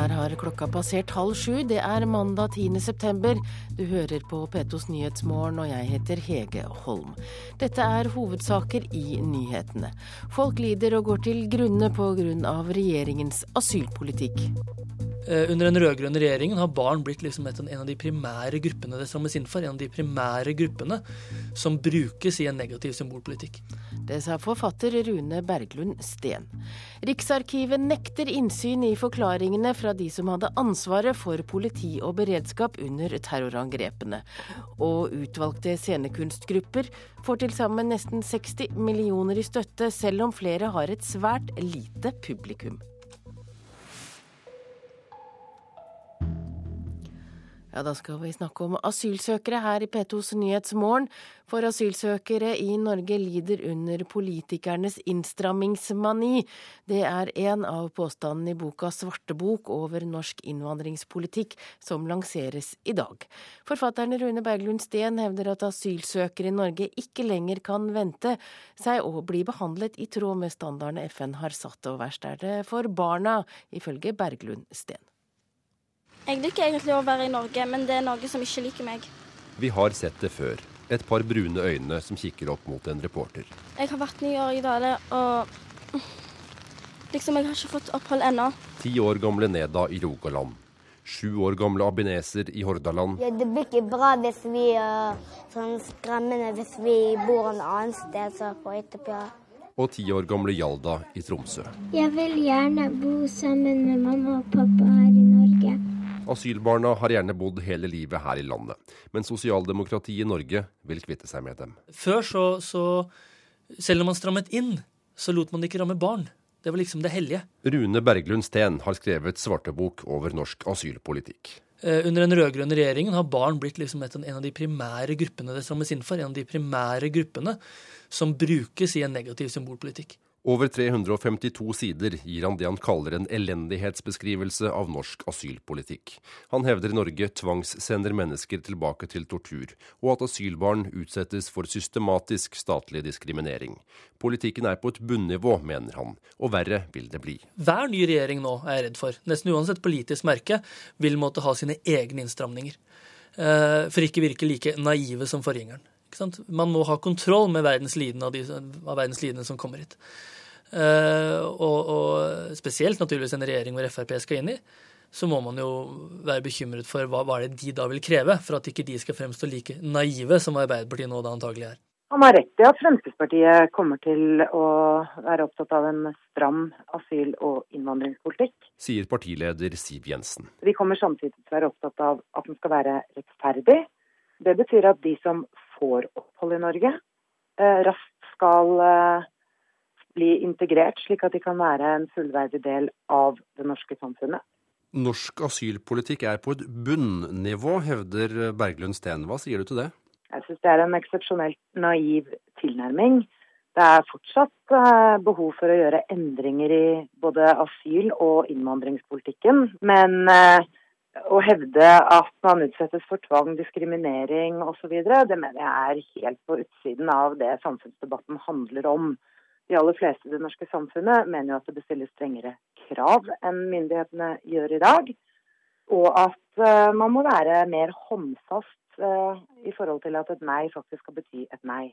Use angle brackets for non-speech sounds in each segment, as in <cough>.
Der har klokka passert halv sju. Det er mandag 10. september. Du hører på P2s Nyhetsmorgen, og jeg heter Hege Holm. Dette er hovedsaker i nyhetene. Folk lider og går til grunne pga. regjeringens asylpolitikk. Eh, under den rød-grønne regjeringen har barn blitt liksom en av de primære gruppene det strammes inn for. En av de primære gruppene som brukes i en negativ symbolpolitikk. Det sa forfatter Rune Berglund Steen. Riksarkivet nekter innsyn i forklaringene fra de som hadde ansvaret for politi og beredskap under terrorangrepene. Og utvalgte scenekunstgrupper får til sammen nesten 60 millioner i støtte, selv om flere har et svært lite publikum. Ja, Da skal vi snakke om asylsøkere her i P2s Nyhetsmorgen. For asylsøkere i Norge lider under politikernes innstrammingsmani. Det er en av påstandene i boka 'Svartebok over norsk innvandringspolitikk', som lanseres i dag. Forfatteren Rune Berglund Steen hevder at asylsøkere i Norge ikke lenger kan vente seg å bli behandlet i tråd med standardene FN har satt, og verst er det for barna, ifølge Berglund Steen. Jeg liker egentlig å være i Norge, men det er Norge som ikke liker meg. Vi har sett det før. Et par brune øyne som kikker opp mot en reporter. Jeg har vært ni år i Dale, og liksom, jeg har ikke fått opphold ennå. Ti år gamle Neda i Rogaland. Sju år gamle abineser i Hordaland. Ja, det blir ikke bra hvis vi er sånn skremmende hvis vi bor en annen sted så på Etiopia. Og ti år gamle Hjalda i Tromsø. Jeg vil gjerne bo sammen med mamma og pappa her i Norge. Asylbarna har gjerne bodd hele livet her i landet, men sosialdemokratiet i Norge vil kvitte seg med dem. Før så, så Selv om man strammet inn, så lot man det ikke ramme barn. Det var liksom det hellige. Rune Berglund Steen har skrevet svartebok over norsk asylpolitikk. Eh, under den rød-grønne regjeringen har barn blitt liksom en av de primære gruppene det strammes inn for. En av de primære gruppene som brukes i en negativ symbolpolitikk. Over 352 sider gir han det han kaller en elendighetsbeskrivelse av norsk asylpolitikk. Han hevder Norge tvangssender mennesker tilbake til tortur, og at asylbarn utsettes for systematisk statlig diskriminering. Politikken er på et bunnivå, mener han, og verre vil det bli. Hver ny regjering nå, er jeg redd for, nesten uansett politisk merke, vil måtte ha sine egne innstramninger. Eh, for ikke virke like naive som forgjengeren. Man må ha kontroll med verdens lidende av, de, av verdens lidende som kommer hit. Uh, og, og, spesielt naturligvis en regjering hvor Frp skal inn i, så må man jo være bekymret for hva, hva er det de da vil kreve, for at ikke de skal fremstå like naive som Arbeiderpartiet nå da antagelig er. Han har rett i at Fremskrittspartiet kommer til å være opptatt av en stram asyl- og innvandringspolitikk. Sier partileder Siv Jensen. Vi kommer samtidig til å være opptatt av at den skal være rettferdig. Det betyr at de som får opphold i Norge, eh, raskt skal eh, bli integrert, slik at de kan være en fullverdig del av det norske samfunnet. Norsk asylpolitikk er på et bunnivå, hevder Berglund Steen. Hva sier du til det? Jeg syns det er en eksepsjonelt naiv tilnærming. Det er fortsatt eh, behov for å gjøre endringer i både asyl- og innvandringspolitikken. Men å hevde at man utsettes for tvang, diskriminering osv., det mener jeg er helt på utsiden av det samfunnsdebatten handler om de aller fleste i det norske samfunnet mener jo at det bestilles strengere krav enn myndighetene gjør i dag. Og at uh, man må være mer håndfast uh, i forhold til at et nei faktisk skal bety et nei.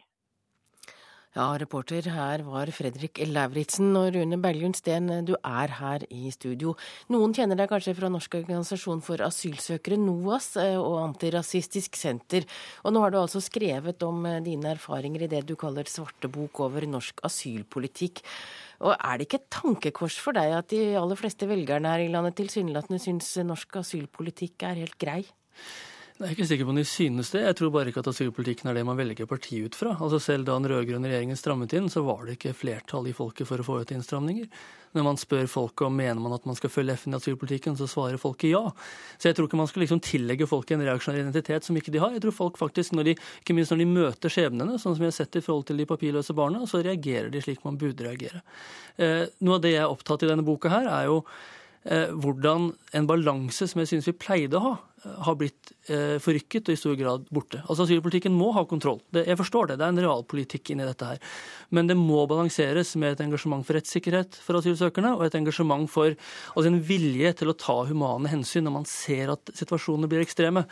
Ja, reporter her var Fredrik Lauritzen. Og Rune Berglund Steen, du er her i studio. Noen kjenner deg kanskje fra Norsk organisasjon for asylsøkere, NOAS, eh, og Antirasistisk Senter. Og nå har du altså skrevet om eh, dine erfaringer i det du kaller svartebok over norsk asylpolitikk. Og er det ikke et tankekors for deg at de aller fleste velgerne her i landet tilsynelatende syns norsk asylpolitikk er helt grei? Jeg er ikke sikker på om de synes det. Jeg tror bare ikke at asylpolitikken er det man velger parti ut fra. Altså Selv da den rød-grønne regjeringen strammet inn, så var det ikke flertall i folket for å få ut innstramninger. Når man spør folket om mener man at man skal følge FN i asylpolitikken, så svarer folket ja. Så jeg tror ikke man skal liksom tillegge folket en reaksjonær identitet som ikke de har. Jeg tror folk faktisk, de, ikke minst når de møter skjebnene, sånn som vi har sett i forhold til de papirløse barna, så reagerer de slik man burde reagere. Eh, noe av det jeg er opptatt i denne boka her, er jo hvordan en balanse som jeg synes vi pleide å ha, eh, har blitt eh, forrykket og i stor grad borte. Altså Asylpolitikken må ha kontroll. Jeg forstår det, det er en realpolitikk inni dette her. Men det må balanseres med et engasjement for rettssikkerhet for asylsøkerne, og et engasjement for altså en vilje til å ta humane hensyn når man ser at situasjonene blir ekstreme.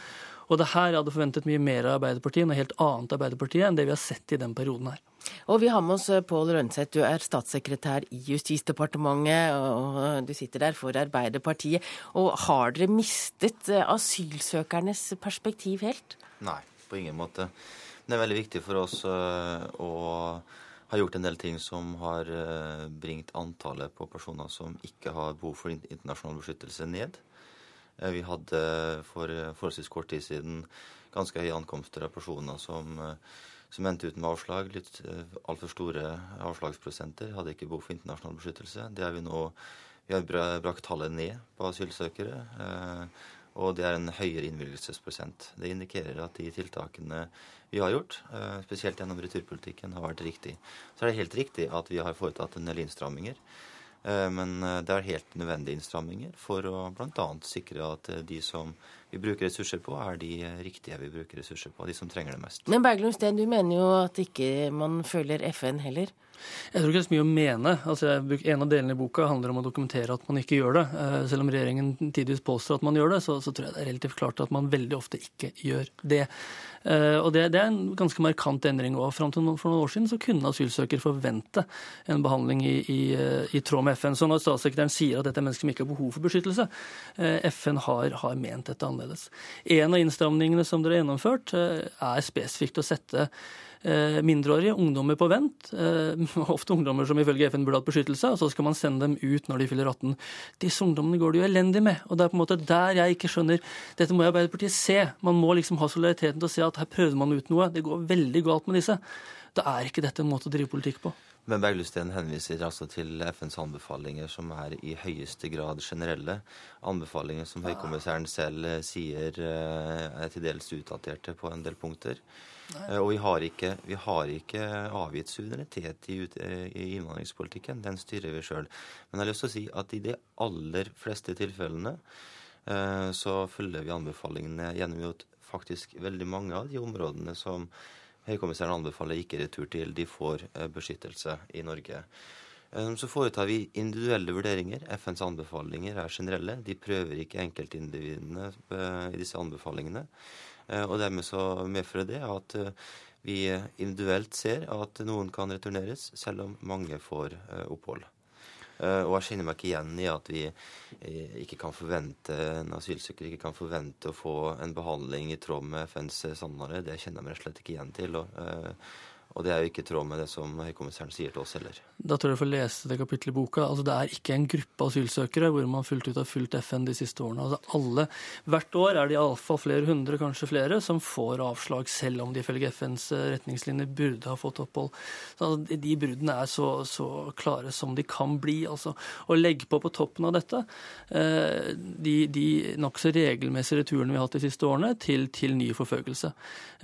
Og det her jeg hadde forventet mye mer av Arbeiderpartiet, noe helt annet Arbeiderpartiet enn det vi har sett i den perioden her. Og vi har med oss eh, Pål Rønseth, du er statssekretær i Justisdepartementet, og du sitter der for Arbeiderpartiet. Og har dere mistet eh, asylsøkernes perspektiv helt? Nei, på ingen måte. Det er veldig viktig for oss eh, å ha gjort en del ting som har bringt antallet på personer som ikke har behov for internasjonal beskyttelse, ned. Vi hadde for forholdsvis kort tid siden ganske høye ankomster av personer som, som endte uten avslag. Litt eh, altfor store avslagsprosenter. Hadde ikke behov for internasjonal beskyttelse. Det er vi nå vi har brakt tallet ned på asylsøkere. Og det er en høyere innvilgelsesprosent. Det indikerer at de tiltakene vi har gjort, spesielt gjennom returpolitikken, har vært riktig. Så er det helt riktig at vi har foretatt en del innstramminger. Eh, men eh, det er helt nødvendige innstramminger for å bl.a. sikre at eh, de som vi bruker ressurser på, er de riktige vi bruker ressurser på, de som trenger det mest. Men Berglund Steen, du mener jo at ikke man følger FN heller? Jeg tror ikke det er så mye å mene. Altså, en av delene i boka handler om å dokumentere at man ikke gjør det. Selv om regjeringen tidvis påstår at man gjør det, så, så tror jeg det er relativt klart at man veldig ofte ikke gjør det. Eh, og det, det, er en ganske markant endring òg. Fram til for noen år siden så kunne asylsøker forvente en behandling i, i, i, tråd med FN. Så når statssekretæren sier at dette er mennesker som ikke har behov for beskyttelse, eh, FN har, har ment dette annerledes. En av innstramningene som dere har gjennomført, eh, er spesifikt å sette Eh, mindreårige, ungdommer på vent. Eh, <laughs> ofte ungdommer som ifølge FN burde hatt beskyttelse, og så skal man sende dem ut når de fyller 18. Disse ungdommene går det jo elendig med. Og det er på en måte der jeg ikke skjønner Dette må Arbeiderpartiet se. Man må liksom ha solidariteten til å se at her prøvde man ut noe. Det går veldig galt med disse. Da er ikke dette en måte å drive politikk på. Men Berglusten henviser altså til FNs anbefalinger, som er i høyeste grad generelle. Anbefalinger som høykommissæren selv sier eh, er til dels utdaterte på en del punkter. Nei. Og vi har, ikke, vi har ikke avgitt suverenitet i, i, innvandringspolitikken. Den styrer vi sjøl. Men jeg har lyst til å si at i de aller fleste tilfellene eh, så følger vi anbefalingene gjennom at faktisk veldig mange av de områdene som Høykommissæren anbefaler ikke retur til. De får eh, beskyttelse i Norge. Eh, så foretar vi individuelle vurderinger. FNs anbefalinger er generelle. De prøver ikke enkeltindividene i disse anbefalingene. Eh, og dermed så medfører det at eh, vi individuelt ser at noen kan returneres, selv om mange får eh, opphold. Og jeg kjenner meg ikke igjen i at vi ikke kan forvente en asylsøker ikke kan forvente å få en behandling i tråd med FNs standarder. Det kjenner jeg meg slett ikke igjen til. Og, og det er jo ikke i tråd med det som høykommissæren sier til oss heller. Da tror jeg du får lese det kapittelet i boka. Altså, det er ikke en gruppe asylsøkere hvor man fullt ut har fulgt FN de siste årene. Altså, alle, Hvert år er det iallfall flere hundre, kanskje flere, som får avslag, selv om de ifølge FNs eh, retningslinjer burde ha fått opphold. Så, altså, de bruddene er så, så, klare som de kan bli. altså. Å legge på på toppen av dette eh, de, de nokså regelmessige returene vi har hatt de siste årene, til, til ny forfølgelse.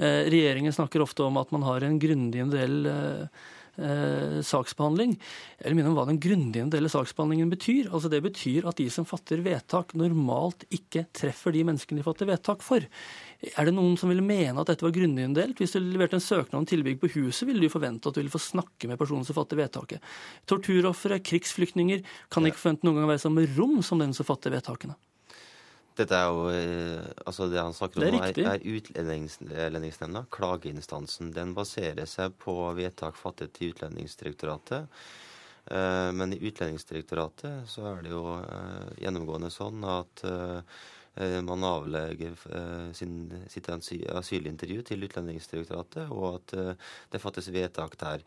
Eh, regjeringen snakker ofte om at man har en grundig individuell eh, eh, saksbehandling. Jeg vil minne om hva den grundige individuelle saksbehandlingen betyr. Altså Det betyr at de som fatter vedtak, normalt ikke treffer de menneskene de fatter vedtak for. Er det noen som ville mene at dette var grundig individuelt? Hvis du leverte en søknad om tilbygg på huset, ville du forvente at du ville få snakke med personen som fatter vedtaket. Torturofre, krigsflyktninger kan ikke forvente noen gang å være samme rom som den som fatter vedtakene. Dette er jo eh, Altså, det han snakker om, er, er Utlendingsnemnda, klageinstansen. Den baserer seg på vedtak fattet i Utlendingsdirektoratet. Eh, men i Utlendingsdirektoratet så er det jo eh, gjennomgående sånn at man avlegger sin, sitt asylintervju til Utlendingsdirektoratet, og at det fattes vedtak der.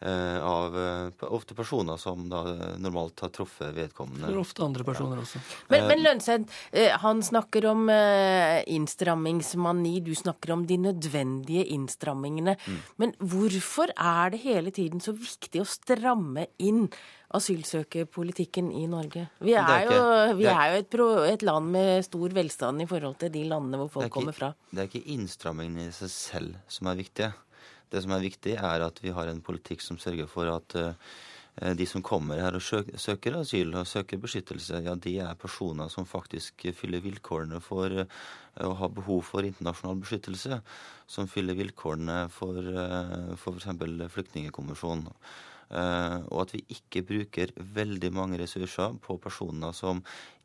Eh, av eh, ofte personer som da normalt har truffet vedkommende. For ofte andre personer også. Men, men Lønseth, eh, han snakker om innstrammingsmani, du snakker om de nødvendige innstrammingene. Mm. Men hvorfor er det hele tiden så viktig å stramme inn asylsøkerpolitikken i Norge? Vi er, er jo, vi er jo et, et, land med stor velstand i forhold til de landene hvor folk ikke, kommer fra. Det er ikke innstrammingen i seg selv som er viktige. Det som er viktig, er at vi har en politikk som sørger for at Eh, de som kommer her og søker asyl og søker beskyttelse, ja, de er personer som faktisk fyller vilkårene for eh, å ha behov for internasjonal beskyttelse. Som fyller vilkårene for f.eks. Flyktningkonvensjonen. Eh, og at vi ikke bruker veldig mange ressurser på personer som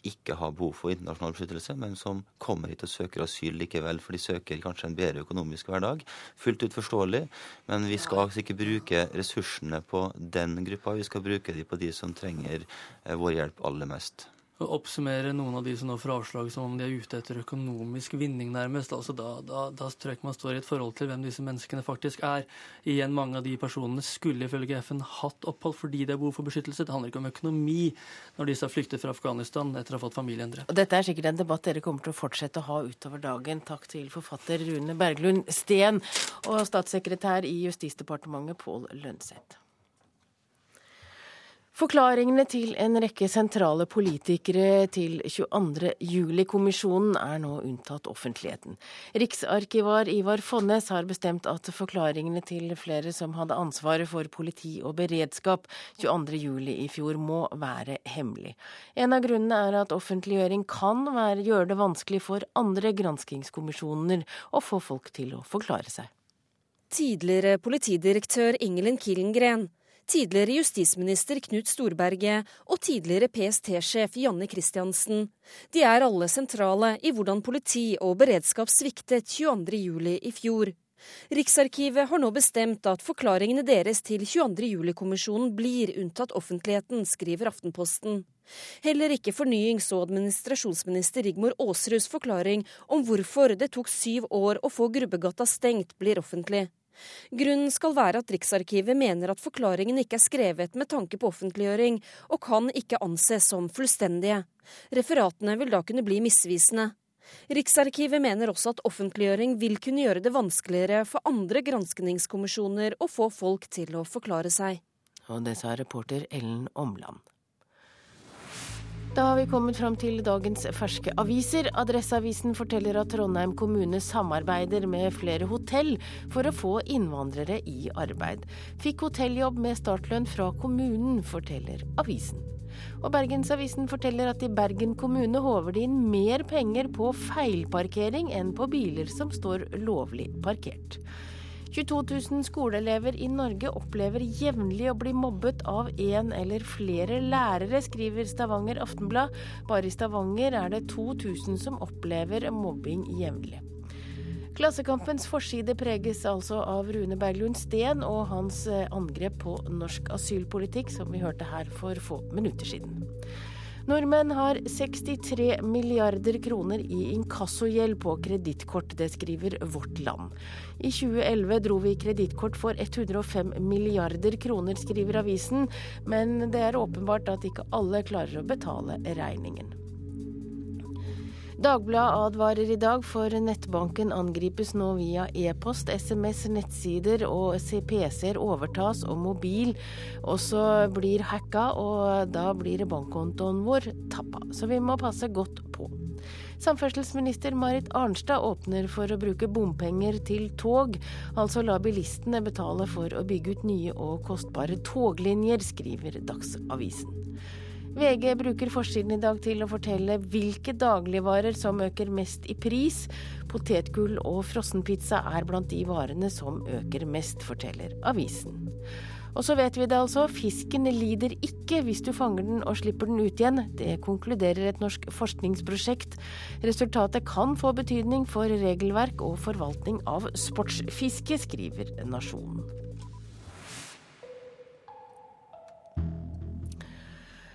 ikke har behov for internasjonal beskyttelse, men som kommer hit og søker asyl likevel, for de søker kanskje en bedre økonomisk hverdag. Fullt ut forståelig, men vi skal altså ikke bruke ressursene på den gruppa, vi skal bruke dem på de som trenger eh, vår hjelp aller mest oppsummere noen av de som nå får avslag som om de er ute etter økonomisk vinning, nærmest. Altså da, da, da, tror jeg ikke man står i et forhold til hvem disse menneskene faktisk er. Igjen, mange av de personene skulle ifølge FN hatt opphold fordi det er behov for beskyttelse. Det handler ikke om økonomi når disse har flyktet fra Afghanistan etter å ha fått familien drept. Dette er sikkert en debatt dere kommer til å fortsette å ha utover dagen. Takk til forfatter Rune Berglund Steen og statssekretær i Justisdepartementet Pål Lønseth. Forklaringene til en rekke sentrale politikere til 22. juli-kommisjonen er nå unntatt offentligheten. Riksarkivar Ivar Fonnes har bestemt at forklaringene til flere som hadde ansvaret for politi og beredskap 22. juli i fjor må være hemmelig. En av grunnene er at offentliggjøring kan være, gjøre det vanskelig for andre granskingskommisjoner å få folk til å forklare seg. Tidligere politidirektør Ingelin Killengren tidligere justisminister Knut Storberget og tidligere PST-sjef Janne Christiansen. De er alle sentrale i hvordan politi og beredskap sviktet 22.07. i fjor. Riksarkivet har nå bestemt at forklaringene deres til 22.07-kommisjonen blir unntatt offentligheten, skriver Aftenposten. Heller ikke fornyings- og administrasjonsminister Rigmor Aasruds forklaring om hvorfor det tok syv år å få Grubbegata stengt, blir offentlig. Grunnen skal være at Riksarkivet mener at forklaringene ikke er skrevet med tanke på offentliggjøring, og kan ikke anses som fullstendige. Referatene vil da kunne bli misvisende. Riksarkivet mener også at offentliggjøring vil kunne gjøre det vanskeligere for andre granskningskommisjoner å få folk til å forklare seg. Og det sa reporter Ellen Omland. Da har vi kommet fram til dagens ferske aviser. Adresseavisen forteller at Trondheim kommune samarbeider med flere hotell for å få innvandrere i arbeid. Fikk hotelljobb med startlønn fra kommunen, forteller avisen. Og Bergensavisen forteller at i Bergen kommune håver de inn mer penger på feilparkering enn på biler som står lovlig parkert. 22 000 skoleelever i Norge opplever jevnlig å bli mobbet av en eller flere lærere, skriver Stavanger Aftenblad. Bare i Stavanger er det 2000 som opplever mobbing jevnlig. Klassekampens forside preges altså av Rune Berglund Steen og hans eh, angrep på norsk asylpolitikk, som vi hørte her for få minutter siden. Nordmenn har 63 milliarder kroner i inkassogjeld på kredittkort, det skriver Vårt Land. I 2011 dro vi kredittkort for 105 milliarder kroner, skriver avisen, men det er åpenbart at ikke alle klarer å betale regningen. Dagbladet advarer i dag, for nettbanken angripes nå via e-post, SMS, nettsider og PC-er overtas og mobil også blir hacka, og da blir bankkontoen vår tappa. Så vi må passe godt på. Samferdselsminister Marit Arnstad åpner for å bruke bompenger til tog, altså la bilistene betale for å bygge ut nye og kostbare toglinjer, skriver Dagsavisen. VG bruker forsiden i dag til å fortelle hvilke dagligvarer som øker mest i pris. Potetgull og frossenpizza er blant de varene som øker mest, forteller avisen. Og så vet vi det altså, fisken lider ikke hvis du fanger den og slipper den ut igjen. Det konkluderer et norsk forskningsprosjekt. Resultatet kan få betydning for regelverk og forvaltning av sportsfiske, skriver Nasjonen.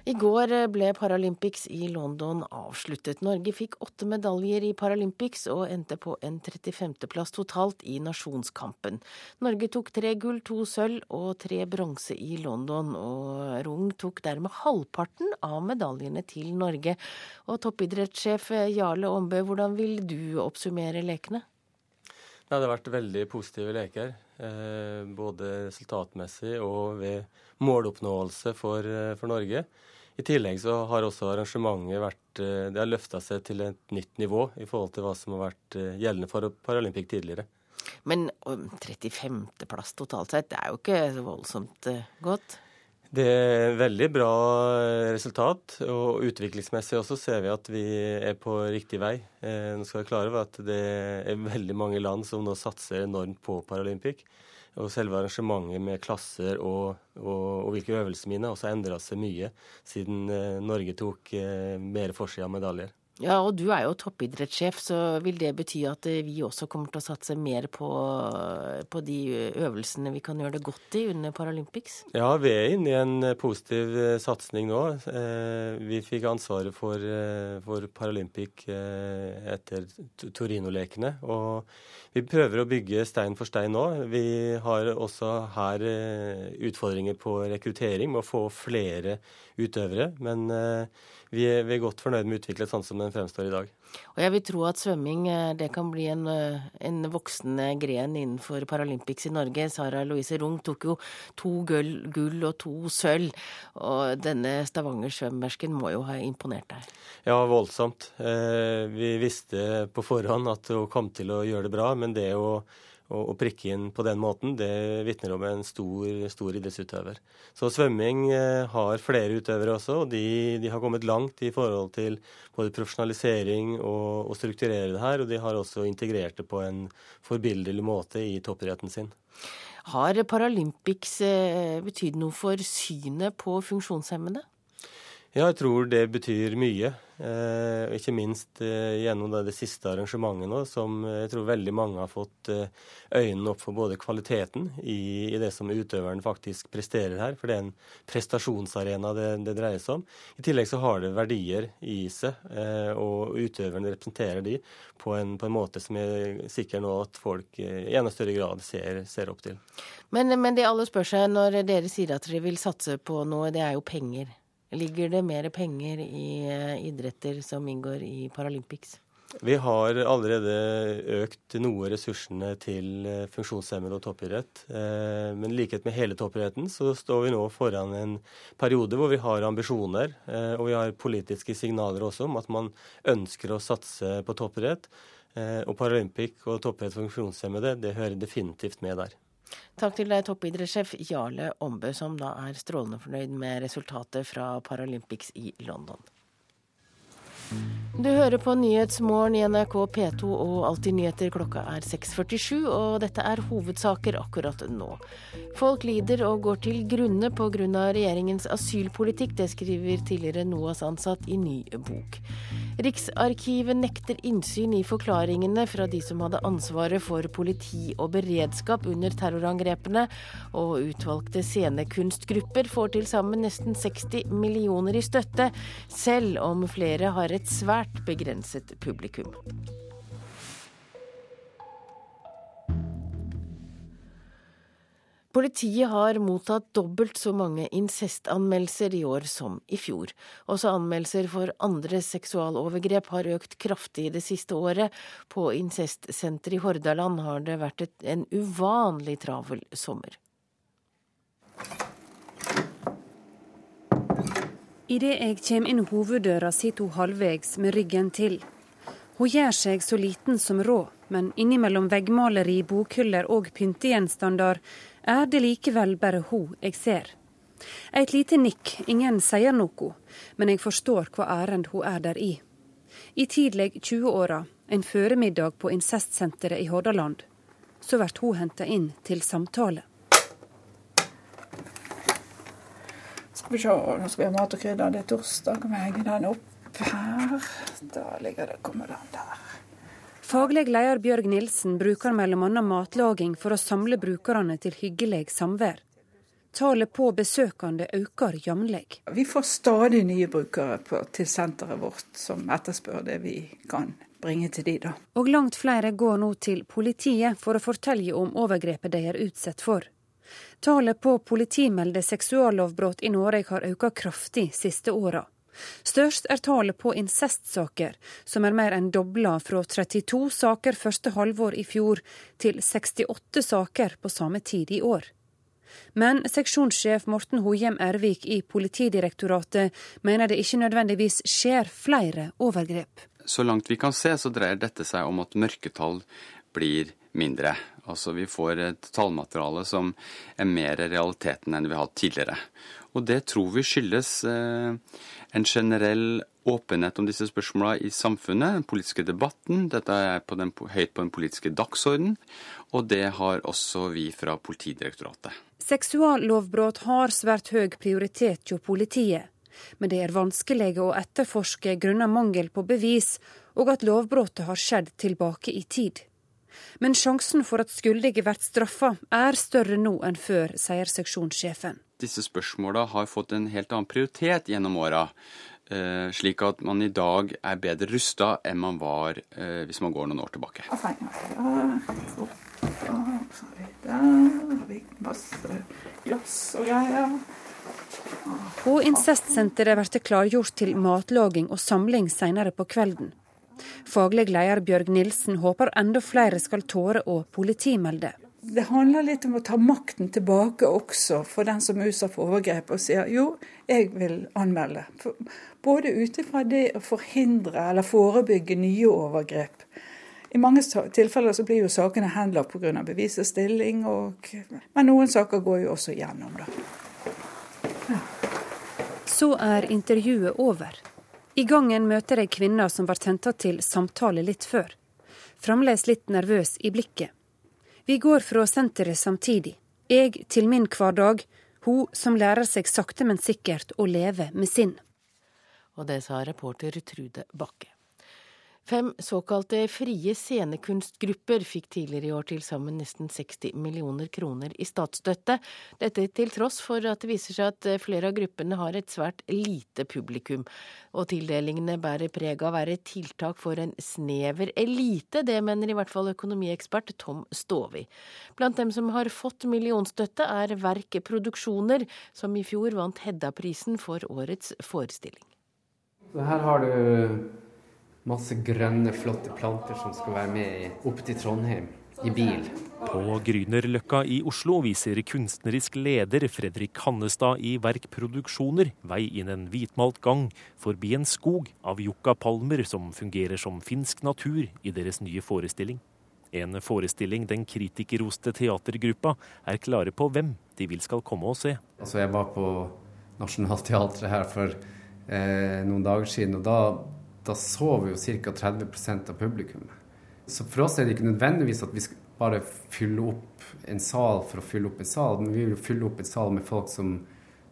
I går ble Paralympics i London avsluttet. Norge fikk åtte medaljer i Paralympics og endte på en 35.-plass totalt i nasjonskampen. Norge tok tre gull, to sølv og tre bronse i London, og Rung tok dermed halvparten av medaljene til Norge. Og toppidrettssjef Jarle Ombø, hvordan vil du oppsummere lekene? Det har vært veldig positive leker, eh, både resultatmessig og ved måloppnåelse for, eh, for Norge. I tillegg så har også arrangementet vært eh, Det har løfta seg til et nytt nivå i forhold til hva som har vært eh, gjeldende for Paralympic tidligere. Men 35.-plass totalt sett, det er jo ikke så voldsomt eh, godt? Det er veldig bra resultat. Og utviklingsmessig også ser vi at vi er på riktig vei. Nå skal vi klare over at det er veldig mange land som nå satser enormt på Paralympic. Og selve arrangementet med klasser og, og, og hvilke øvelser mine har også endra seg mye siden eh, Norge tok eh, mer for seg av medaljer. Ja, og du er jo toppidrettssjef, så vil det bety at eh, vi også kommer til å satse mer på, på de øvelsene vi kan gjøre det godt i under Paralympics? Ja, vi er inne i en eh, positiv eh, satsing nå. Vi fikk ansvaret for, for Paralympic etter Torino-lekene. Og vi prøver å bygge stein for stein nå. Vi har også her utfordringer på rekruttering med å få flere utøvere. men vi er, vi er, godt fornøyd med å utvikle sånn som den fremstår i dag. Og jeg vil tro at svømming eh, det kan bli en, eh, en voksende gren innenfor Paralympics i Norge. Sara Louise Rung tok jo to gull, gull og to sølv. Og denne Stavanger-svømmersken må jo ha imponert deg? Ja, voldsomt. Eh, vi visste på forhånd at hun kom til å gjøre det bra, men det å å, prikke inn på den måten, det vitner om en stor, stor idrettsutøver. Så svømming eh, har flere utøvere også, og de, de, har kommet langt i forhold til både profesjonalisering og, å strukturere det her. Og de har også integrert det på en forbilledlig måte i toppidretten sin. Har Paralympics eh, betydd noe for synet på funksjonshemmede? Ja, jeg tror det betyr mye. Eh, ikke minst eh, gjennom det, det, siste arrangementet nå, som jeg tror veldig mange har fått eh, øynene opp for både kvaliteten i, i, det som utøveren faktisk presterer her, for det er en prestasjonsarena det, det dreier seg om. I tillegg så har det verdier i seg, eh, og utøveren representerer de på en, på en, måte som er sikker nå at folk eh, i enda større grad ser, ser opp til. Men, men det alle spør seg når dere sier at dere vil satse på noe, det er jo penger. Ligger det mer penger i eh, idretter som inngår i Paralympics? Vi har allerede økt noe ressursene til eh, funksjonshemmede og toppidrett. Eh, men i likhet med hele toppidretten så står vi nå foran en periode hvor vi har ambisjoner, og vi har politiske signaler også om at man ønsker å satse på toppidrett. Og Paralympic og toppidrett for funksjonshemmede det hører definitivt med der. Takk til deg, toppidrettssjef Jarle Ombø, som da er strålende fornøyd med resultatet fra Paralympics i London. Du hører på Nyhetsmorgen i NRK P2 og Alltid nyheter. Klokka er 6.47, og dette er hovedsaker akkurat nå. Folk lider og går til grunne pga. regjeringens asylpolitikk. Det skriver tidligere NOAS ansatt i ny bok. Riksarkivet nekter innsyn i forklaringene fra de som hadde ansvaret for politi og beredskap under terrorangrepene, og utvalgte scenekunstgrupper får til sammen nesten 60 millioner i støtte, selv om flere har et svært begrenset publikum. Politiet har mottatt dobbelt så mange incestanmeldelser i år som i fjor. Også anmeldelser for andre seksualovergrep har økt kraftig det siste året. På incestsenteret i Hordaland har det vært et, en uvanlig travel sommer. Idet jeg kommer inn hoveddøra, sitter hun halvvegs med ryggen til. Hun gjør seg så liten som råd, men innimellom veggmaleri, bokhyller og pyntegjenstander er det likevel bare hun jeg ser. Et lite nikk, ingen sier noe, men jeg forstår hva ærend hun er der i. I tidlig 20-åra, en føremiddag på incestsenteret i Hordaland, så blir hun henta inn til samtale. Skal vi se, nå skal vi ha mat og krydder. Det er torsdag. Kan vi henge den opp her? Da ligger det, kommer den der. Faglig leder Bjørg Nilsen bruker bl.a. matlaging for å samle brukerne til hyggelig samvær. Tallet på besøkende øker jevnlig. Vi får stadig nye brukere på, til senteret vårt som etterspør det vi kan bringe til de da. Og langt flere går nå til politiet for å fortelle om overgrepet de er utsatt for. Tallet på politimelde seksuallovbrudd i Norge har økt kraftig siste åra. Størst er tallet på incestsaker, som er mer enn dobla fra 32 saker første halvår i fjor til 68 saker på samme tid i år. Men seksjonssjef Morten Hohjem Ervik i Politidirektoratet mener det ikke nødvendigvis skjer flere overgrep. Så langt vi kan se, så dreier dette seg om at mørketall blir mindre. Altså Vi får et tallmateriale som er mer realiteten enn vi har hatt tidligere. Og det tror vi skyldes en generell åpenhet om disse spørsmålene i samfunnet, den politiske debatten. Dette er på den, høyt på den politiske dagsorden, og det har også vi fra Politidirektoratet. Seksuallovbrudd har svært høy prioritet hos politiet, men det er vanskelig å etterforske grunnet mangel på bevis og at lovbruddet har skjedd tilbake i tid. Men sjansen for at skyldige blir straffa er større nå enn før, sier seksjonssjefen. Disse spørsmåla har fått en helt annen prioritet gjennom åra. Eh, slik at man i dag er bedre rusta enn man var eh, hvis man går noen år tilbake. På incestsenteret blir det klargjort til matlaging og samling senere på kvelden. Faglig leder Bjørg Nilsen håper enda flere skal tåre å politimelde det handler litt om å ta makten tilbake også for den som er utsatt for overgrep, og sier jo, jeg vil anmelde. Både ut ifra det å forhindre eller forebygge nye overgrep. I mange tilfeller så blir jo sakene henlagt pga. bevisets stilling, og, men noen saker går jo også gjennom. da. Så er intervjuet over. I gangen møter jeg kvinner som var henta til samtale litt før. Fremdeles litt nervøs i blikket. Vi går fra senteret samtidig. Jeg til min hverdag, hun som lærer seg sakte, men sikkert å leve med sinn. Og det sa reporter Trude Bakke. Fem såkalte frie scenekunstgrupper fikk tidligere i år til sammen nesten 60 millioner kroner i statsstøtte. Dette til tross for at det viser seg at flere av gruppene har et svært lite publikum. Og tildelingene bærer preg av å være tiltak for en snever elite. Det mener i hvert fall økonomiekspert Tom Stovi. Blant dem som har fått millionstøtte er Verk Produksjoner, som i fjor vant Hedda-prisen for årets forestilling. Så her har du masse grønne, flotte planter som skal være med opp til Trondheim i bil. På Grünerløkka i Oslo viser kunstnerisk leder Fredrik Hannestad i Verk Produksjoner vei inn en hvitmalt gang forbi en skog av yuccapalmer som fungerer som finsk natur i deres nye forestilling. En forestilling den kritikerroste teatergruppa er klare på hvem de vil skal komme og se. Altså jeg var på Nationaltheatret her for eh, noen dager siden, og da da sover jo ca. 30% av publikummet. Så for oss er det ikke nødvendigvis at vi skal bare fylle opp en sal for å fylle opp en sal, men vi vil fylle opp en sal med folk som,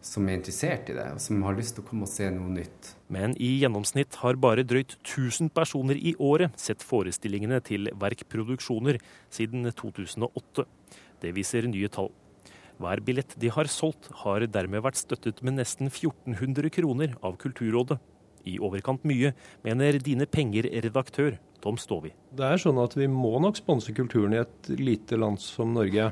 som er interessert i det, og som har lyst til å komme og se noe nytt. Men i gjennomsnitt har bare drøyt 1000 personer i året sett forestillingene til Verk Produksjoner siden 2008. Det viser nye tall. Hver billett de har solgt, har dermed vært støttet med nesten 1400 kroner av Kulturrådet i overkant mye, mener Dine Penger-redaktør Tom Stovi. Det er sånn at vi må nok sponse kulturen i et lite land som Norge.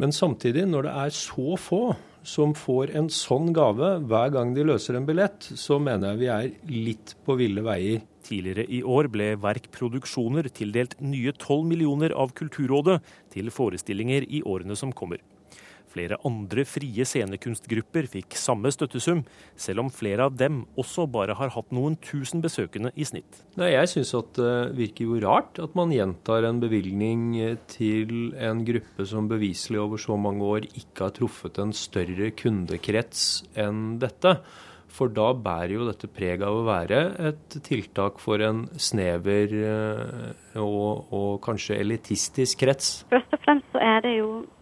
Men samtidig, når det er så få som får en sånn gave hver gang de løser en billett, så mener jeg vi er litt på ville veier. Tidligere i år ble Verk Produksjoner tildelt nye 12 millioner av Kulturrådet til forestillinger i årene som kommer. Flere andre frie scenekunstgrupper fikk samme støttesum, selv om flere av dem også bare har hatt noen tusen besøkende i snitt. Nei, jeg syns at det virker jo rart at man gjentar en bevilgning til en gruppe som beviselig over så mange år ikke har truffet en større kundekrets enn dette. For da bærer jo dette preg av å være et tiltak for en snever eh, og, og kanskje elitistisk krets. Først og fremst så er det jo Eh,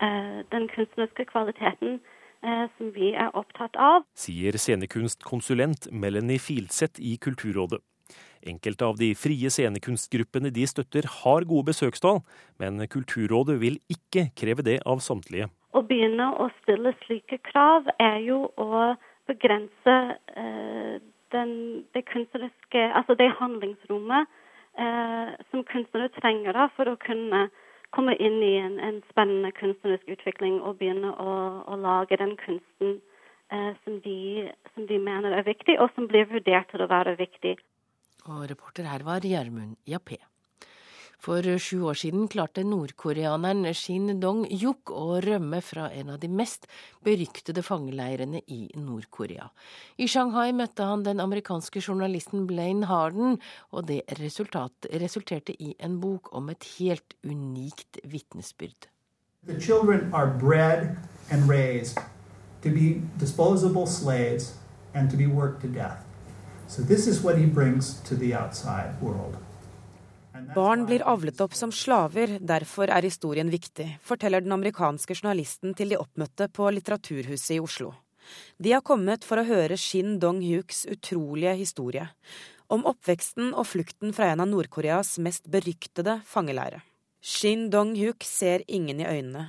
den kunstneriske kvaliteten eh, som vi er opptatt av. Sier scenekunstkonsulent Melanie Filseth i Kulturrådet. Enkelte av de frie scenekunstgruppene de støtter har gode besøkstall, men Kulturrådet vil ikke kreve det av samtlige. Å begynne å stille slike krav er jo å begrense eh, den, det kunstneriske Altså det handlingsrommet eh, som kunstnere trenger da, for å kunne komme inn i en, en, spennende kunstnerisk utvikling og begynne å, å lage den kunsten eh, som, de, som, de, mener er viktig, og som blir vurdert til å være viktig. Og reporter her var Gjermund Jappé. For sju år siden klarte nordkoreaneren Shin Dong-yuk å rømme fra en av de mest beryktede fangeleirene i Nord-Korea. I Shanghai møtte han den amerikanske journalisten Blaine Harden, og det resulterte i en bok om et helt unikt vitnesbyrd. The children are bred and raised to be disposable slaves and to be worked to death. So this is what he brings to the outside world. Barn blir avlet opp som slaver, derfor er historien viktig, forteller den amerikanske journalisten til de oppmøtte på Litteraturhuset i Oslo. De har kommet for å høre Shin Dong-hyuks utrolige historie. Om oppveksten og flukten fra en av Nord-Koreas mest beryktede fangeleire. Shin Dong-hyuk ser ingen i øynene.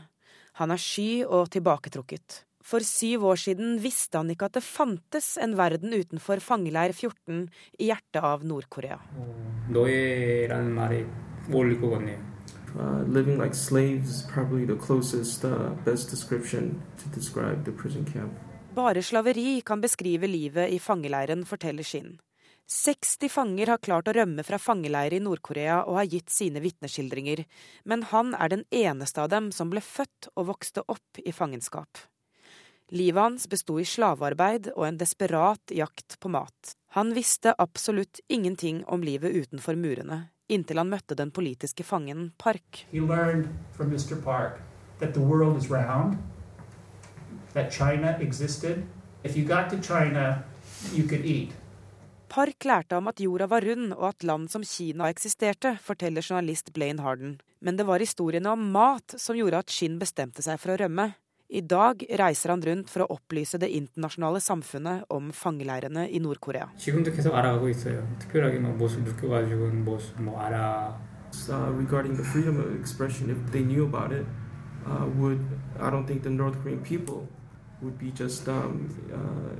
Han er sky og tilbaketrukket. For syv år siden visste han ikke at det fantes en verden utenfor fangeleir 14 i hjertet av Nord-Korea. Uh, living like slaves probably the closest, uh, best description to describe the prison camp. Bare slaveri kan beskrive livet i fangeleiren, forteller Shin. 60 fanger har klart å rømme fra fangeleir i Nord-Korea og har gitt sine vitneskildringer, men han er den eneste av dem som ble født og vokste opp i fangenskap. Livet hans besto i slavearbeid og en desperat jakt på mat. Han visste absolutt ingenting om livet utenfor murene, inntil han møtte den politiske fangen Park. He learned from Mr. Park that the world is round, China existed. If you got to China, you could eat. Park lærte om at jorda var rund og at land som Kina eksisterte, forteller journalist Blaine Harden. Men det var historiene om mat som gjorde at Shin bestemte seg for å rømme. I dag reiser han rundt for å opplyse det internasjonale samfunnet om fangeleirene i Nord-Korea. Uh, regarding the freedom of expression, if they knew about it, uh, would I don't think the North Korean people would be just um, uh,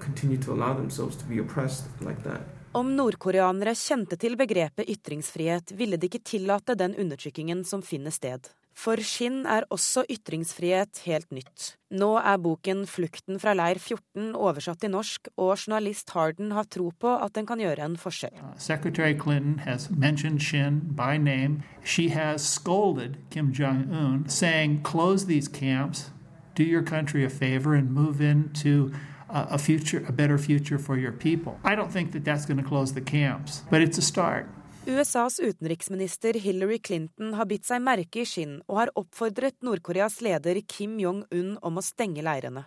continue to allow themselves to be oppressed like that. Om nordkoreanere kjente til begrepet ytringsfrihet, ville de ikke tillate den undertrykkingen som finner sted. For Shin er også ytringsfrihet helt nytt. Nå er boken 'Flukten fra leir 14' oversatt til norsk, og journalist Harden har tro på at den kan gjøre en forskjell. Uh, Secretary Clinton has mentioned Shin by name. She has scolded Kim Jong un, saying, close these camps, do your country a favor, and move into a future, a better future for your people. I don't think that that's going to close the camps, but it's a start. USAs utenriksminister Hillary Clinton har bitt seg merke i skinn og har oppfordret Nord-Koreas leder Kim Jong-un om å stenge leirene.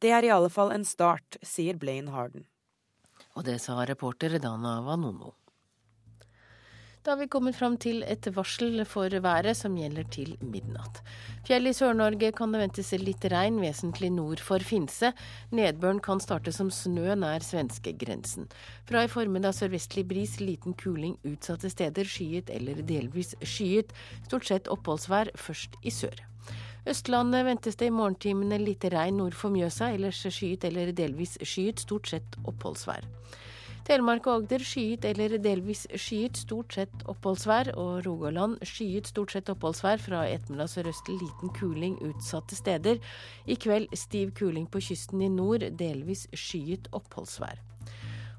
Det er i alle fall en start, sier Blaine Harden. Og det sa reporter Dana Vanono. Da har vi kommet fram til et varsel for været som gjelder til midnatt. Fjell i Sør-Norge kan det ventes litt regn, vesentlig nord for Finse. Nedbøren kan starte som snø nær svenskegrensen. Fra i formiddag sørvestlig bris, liten kuling utsatte steder, skyet eller delvis skyet. Stort sett oppholdsvær, først i sør. Østlandet ventes det i morgentimene litt regn nord for Mjøsa, ellers skyet eller delvis skyet, stort sett oppholdsvær. Telemark og Agder skyet eller delvis skyet, stort sett oppholdsvær. Og Rogaland skyet, stort sett oppholdsvær. Fra ettermiddag sørøst liten kuling utsatte steder. I kveld stiv kuling på kysten i nord, delvis skyet oppholdsvær.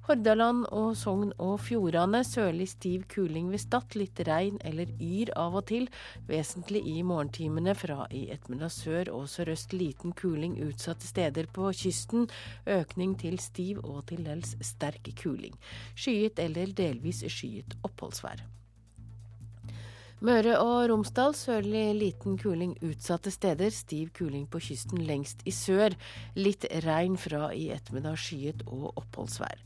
Hordaland og Sogn og Fjordane sørlig stiv kuling ved Stad, litt regn eller yr av og til. Vesentlig i morgentimene fra i ettermiddag sør og sørøst liten kuling utsatte steder på kysten. Økning til stiv og til dels sterk kuling. Skyet eller delvis skyet oppholdsvær. Møre og Romsdal sørlig liten kuling utsatte steder. Stiv kuling på kysten lengst i sør. Litt regn fra i ettermiddag skyet og oppholdsvær.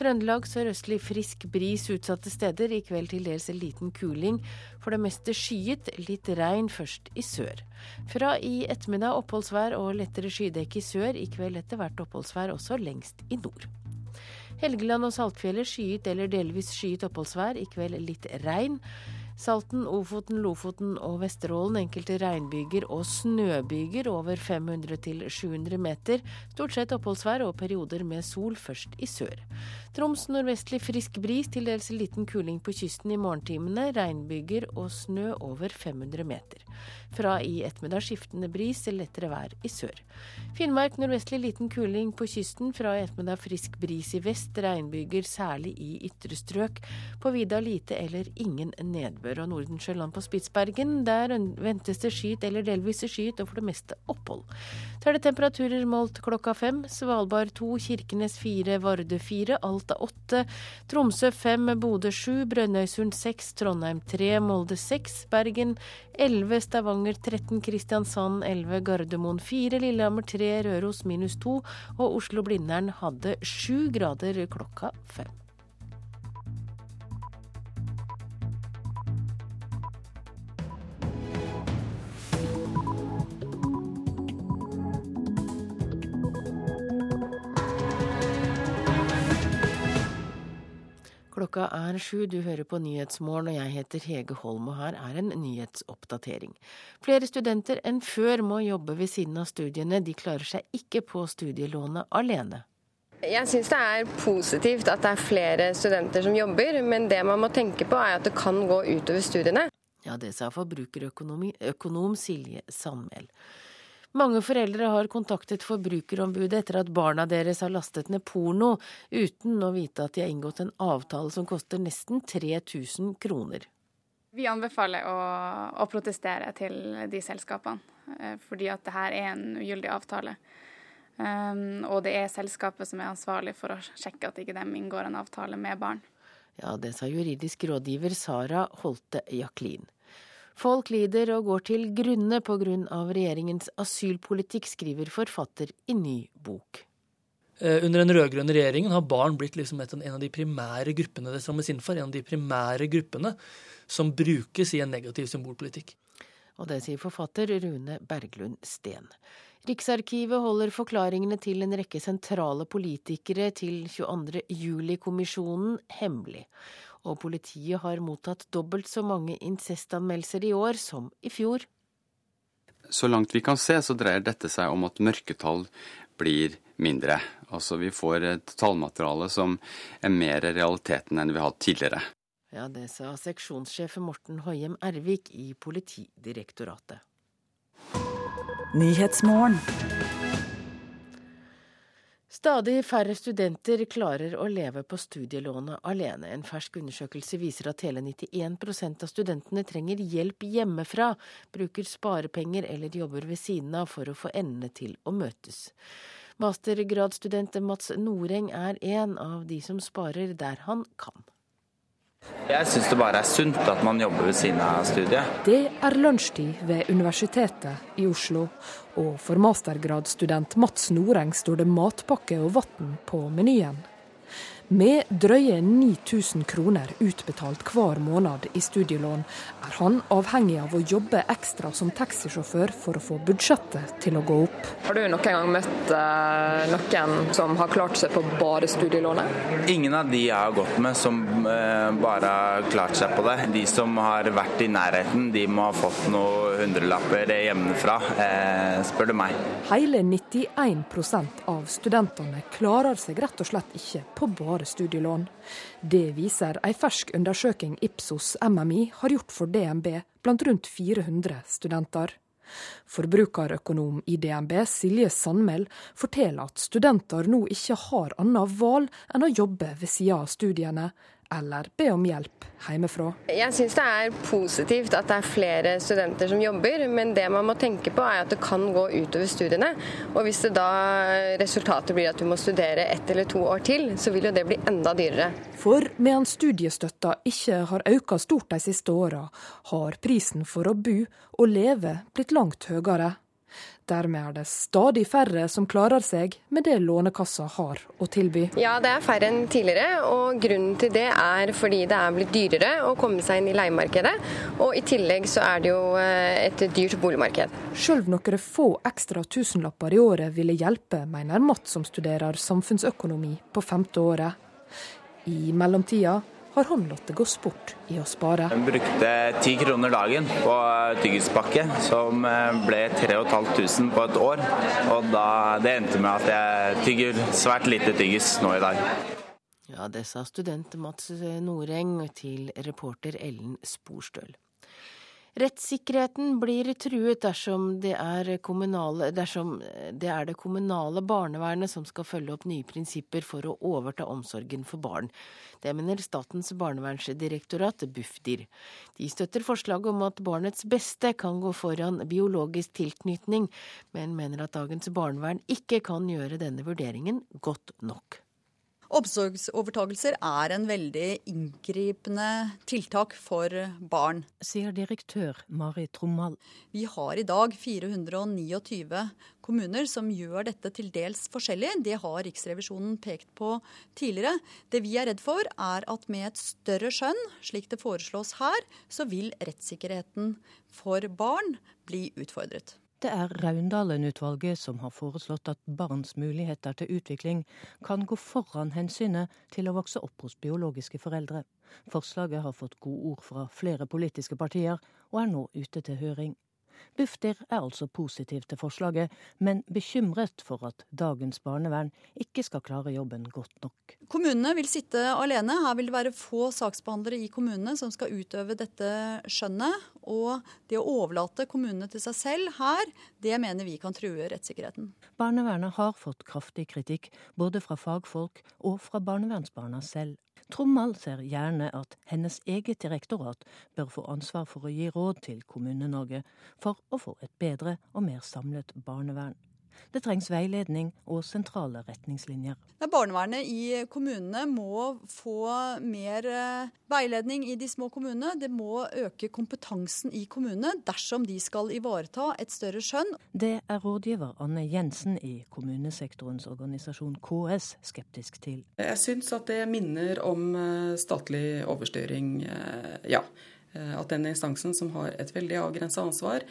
Trøndelag sørøstlig frisk bris utsatte steder. I kveld til dels liten kuling. For det meste skyet. Litt regn først i sør. Fra i ettermiddag oppholdsvær og lettere skydekke i sør. I kveld etter hvert oppholdsvær også lengst i nord. Helgeland og Saltfjellet skyet eller delvis skyet oppholdsvær. I kveld litt regn. Salten, Ofoten, Lofoten og Vesterålen enkelte regnbyger og snøbyger over 500 til 700 meter. Stort sett oppholdsvær og perioder med sol først i sør. Troms nordvestlig frisk bris, til dels liten kuling på kysten i morgentimene. Regnbyger og snø over 500 meter. Fra i ettermiddag skiftende bris, lettere vær i sør. Finnmark nordvestlig liten kuling på kysten. Fra i ettermiddag frisk bris i vest. Regnbyger særlig i ytre strøk. På vidda lite eller ingen nedbør. Og Nordensjøland på Spitsbergen, der ventes det skyet eller delvis skyet, og for det meste opphold. Så er det temperaturer målt klokka fem. Svalbard to, Kirkenes fire, Vardø fire, Alta åtte, Tromsø fem, Bodø sju, Brønnøysund seks, Trondheim tre, Molde seks, Bergen elleve, Stavanger 13, Kristiansand 11, Gardermoen 4, Lillehammer 3, Røros minus 2 og Oslo-Blindern hadde 7 grader klokka 5. Klokka er sju, du hører på Nyhetsmorgen og jeg heter Hege Holm og her er en nyhetsoppdatering. Flere studenter enn før må jobbe ved siden av studiene, de klarer seg ikke på studielånet alene. Jeg syns det er positivt at det er flere studenter som jobber, men det man må tenke på er at det kan gå utover studiene. Ja, det sa forbrukerøkonom Silje Sandmæl. Mange foreldre har kontaktet Forbrukerombudet etter at barna deres har lastet ned porno, uten å vite at de har inngått en avtale som koster nesten 3000 kroner. Vi anbefaler å, å protestere til de selskapene, eh, fordi at dette er en ugyldig avtale. Um, og det er selskapet som er ansvarlig for å sjekke at ikke de inngår en avtale med barn. Ja, det sa juridisk rådgiver Sara Holte Jaklin. Folk lider og går til grunne på grunn av regjeringens asylpolitikk, skriver forfatter i ny bok. Eh, under den rød-grønne regjeringen har barn blitt liksom en av de primære gruppene det strammes inn for. En av de primære gruppene som brukes i en negativ symbolpolitikk. Og det sier forfatter Rune Berglund Steen. Riksarkivet holder forklaringene til en rekke sentrale politikere til 22. juli-kommisjonen hemmelig og politiet har mottatt dobbelt så mange incestanmeldelser i år som i fjor. Så langt vi kan se, så dreier dette seg om at mørketall blir mindre. Altså vi får et tallmateriale som er mer realiteten enn vi har hatt tidligere. Ja, det sa seksjonssjef Morten Hoiem Ervik i Politidirektoratet. Stadig færre studenter klarer å leve på studielånet alene. En fersk undersøkelse viser at hele 91% av studentene trenger hjelp hjemmefra, bruker sparepenger eller jobber ved siden av for å få endene til å møtes. Mastergradsstudent Mats Noreng er en av de som sparer der han kan. Jeg syns det bare er sunt at man jobber ved siden av studiet. Det er lunsjtid ved Universitetet i Oslo, og for mastergradsstudent Mats Noreng står det matpakke og vann på menyen. Med drøye 9000 kroner utbetalt hver måned i studielån, er han avhengig av å jobbe ekstra som taxisjåfør for å få budsjettet til å gå opp. Har du noen gang møtt eh, noen som har klart seg på bare studielånet? Ingen av de jeg har gått med som eh, bare har klart seg på det. De som har vært i nærheten, de må ha fått noen hundrelapper hjemmefra, eh, spør du meg. Hele 91% av studentene klarer seg rett og slett ikke på bare bare studielån. Det viser ei fersk undersøking Ipsos MMI har gjort for DNB blant rundt 400 studenter. Forbrukerøkonom i DNB Silje Sandmæl forteller at studenter nå ikke har annet valg enn å jobbe ved sida av studiene, eller be om hjelp hjemmefra. Jeg syns det er positivt at det er flere studenter som jobber, men det man må tenke på er at det kan gå utover studiene. Og hvis det da resultatet blir at du må studere ett eller to år til, så vil jo det bli enda dyrere. For mens studiestøtta ikke har økt stort de siste åra, har prisen for å bo og leve blitt langt høyere. Dermed er det stadig færre som klarer seg med det Lånekassa har å tilby. Ja, det er færre enn tidligere, og grunnen til det er fordi det er blitt dyrere å komme seg inn i leiemarkedet. Og i tillegg så er det jo eh, et dyrt boligmarked. Sjøl noen få ekstra tusenlapper i året ville hjelpe, mener Matt som studerer samfunnsøkonomi på femte året. I mellomtida har han latt det gå sport i å spare. Jeg brukte ti kroner dagen på tyggispakke, som eh, ble 3500 på et år. Og da, det endte med at jeg tygger svært lite tyggis nå i dag. Ja, det sa student Mats Noreng til reporter Ellen Sporstøl. Rettssikkerheten blir truet dersom det, kommunale, dersom det er det kommunale barnevernet som skal følge opp nye prinsipper for å overta omsorgen for barn. Det mener Statens barnevernsdirektorat, Bufdir. De støtter forslaget om at barnets beste kan gå foran biologisk tilknytning, men mener at dagens barnevern ikke kan gjøre denne vurderingen godt nok. Omsorgsovertagelser er en veldig inngripende tiltak for barn. Sier direktør Mari Trommal. Vi har i dag 429 kommuner som gjør dette til dels forskjellig. Det har Riksrevisjonen pekt på tidligere. Det vi er redd for, er at med et større skjønn, slik det foreslås her, så vil rettssikkerheten for barn bli utfordret. Det er Raundalen-utvalget som har foreslått at barns muligheter til utvikling kan gå foran hensynet til å vokse opp hos biologiske foreldre. Forslaget har fått godord fra flere politiske partier, og er nå ute til høring. Bufdir er altså positiv til forslaget, men bekymret for at dagens barnevern ikke skal klare jobben godt nok. Kommunene vil sitte alene. Her vil det være få saksbehandlere i kommunene som skal utøve dette skjønnet. Og det å overlate kommunene til seg selv her, det mener vi kan true rettssikkerheten. Barnevernet har fått kraftig kritikk, både fra fagfolk og fra barnevernsbarna selv. Trommal ser gjerne at hennes eget direktorat bør få ansvar for å gi råd til Kommune-Norge for å få et bedre og mer samlet barnevern. Det trengs veiledning og sentrale retningslinjer. Barnevernet i kommunene må få mer eh, veiledning i de små kommunene. Det må øke kompetansen i kommunene dersom de skal ivareta et større skjønn. Det er rådgiver Anne Jensen i kommunesektorens organisasjon KS skeptisk til. Jeg syns at det minner om eh, statlig overstyring, eh, ja. At den instansen som har et veldig avgrensa ansvar,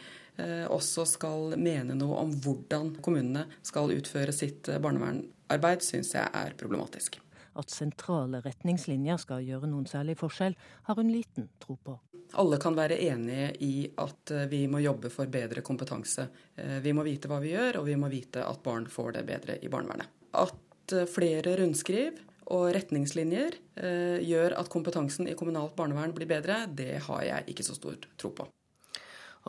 også skal mene noe om hvordan kommunene skal utføre sitt eh, barnevernarbeid, syns jeg er problematisk. At sentrale retningslinjer skal gjøre noen særlig forskjell, har hun liten tro på. Alle kan være enige i at eh, vi må jobbe for bedre kompetanse. Vi må vite hva vi gjør, og vi må vite at barn får det bedre i barnevernet. At flere rundskriv og retningslinjer gjør at kompetansen i kommunalt barnevern blir bedre, det har jeg ikke så stor tro på.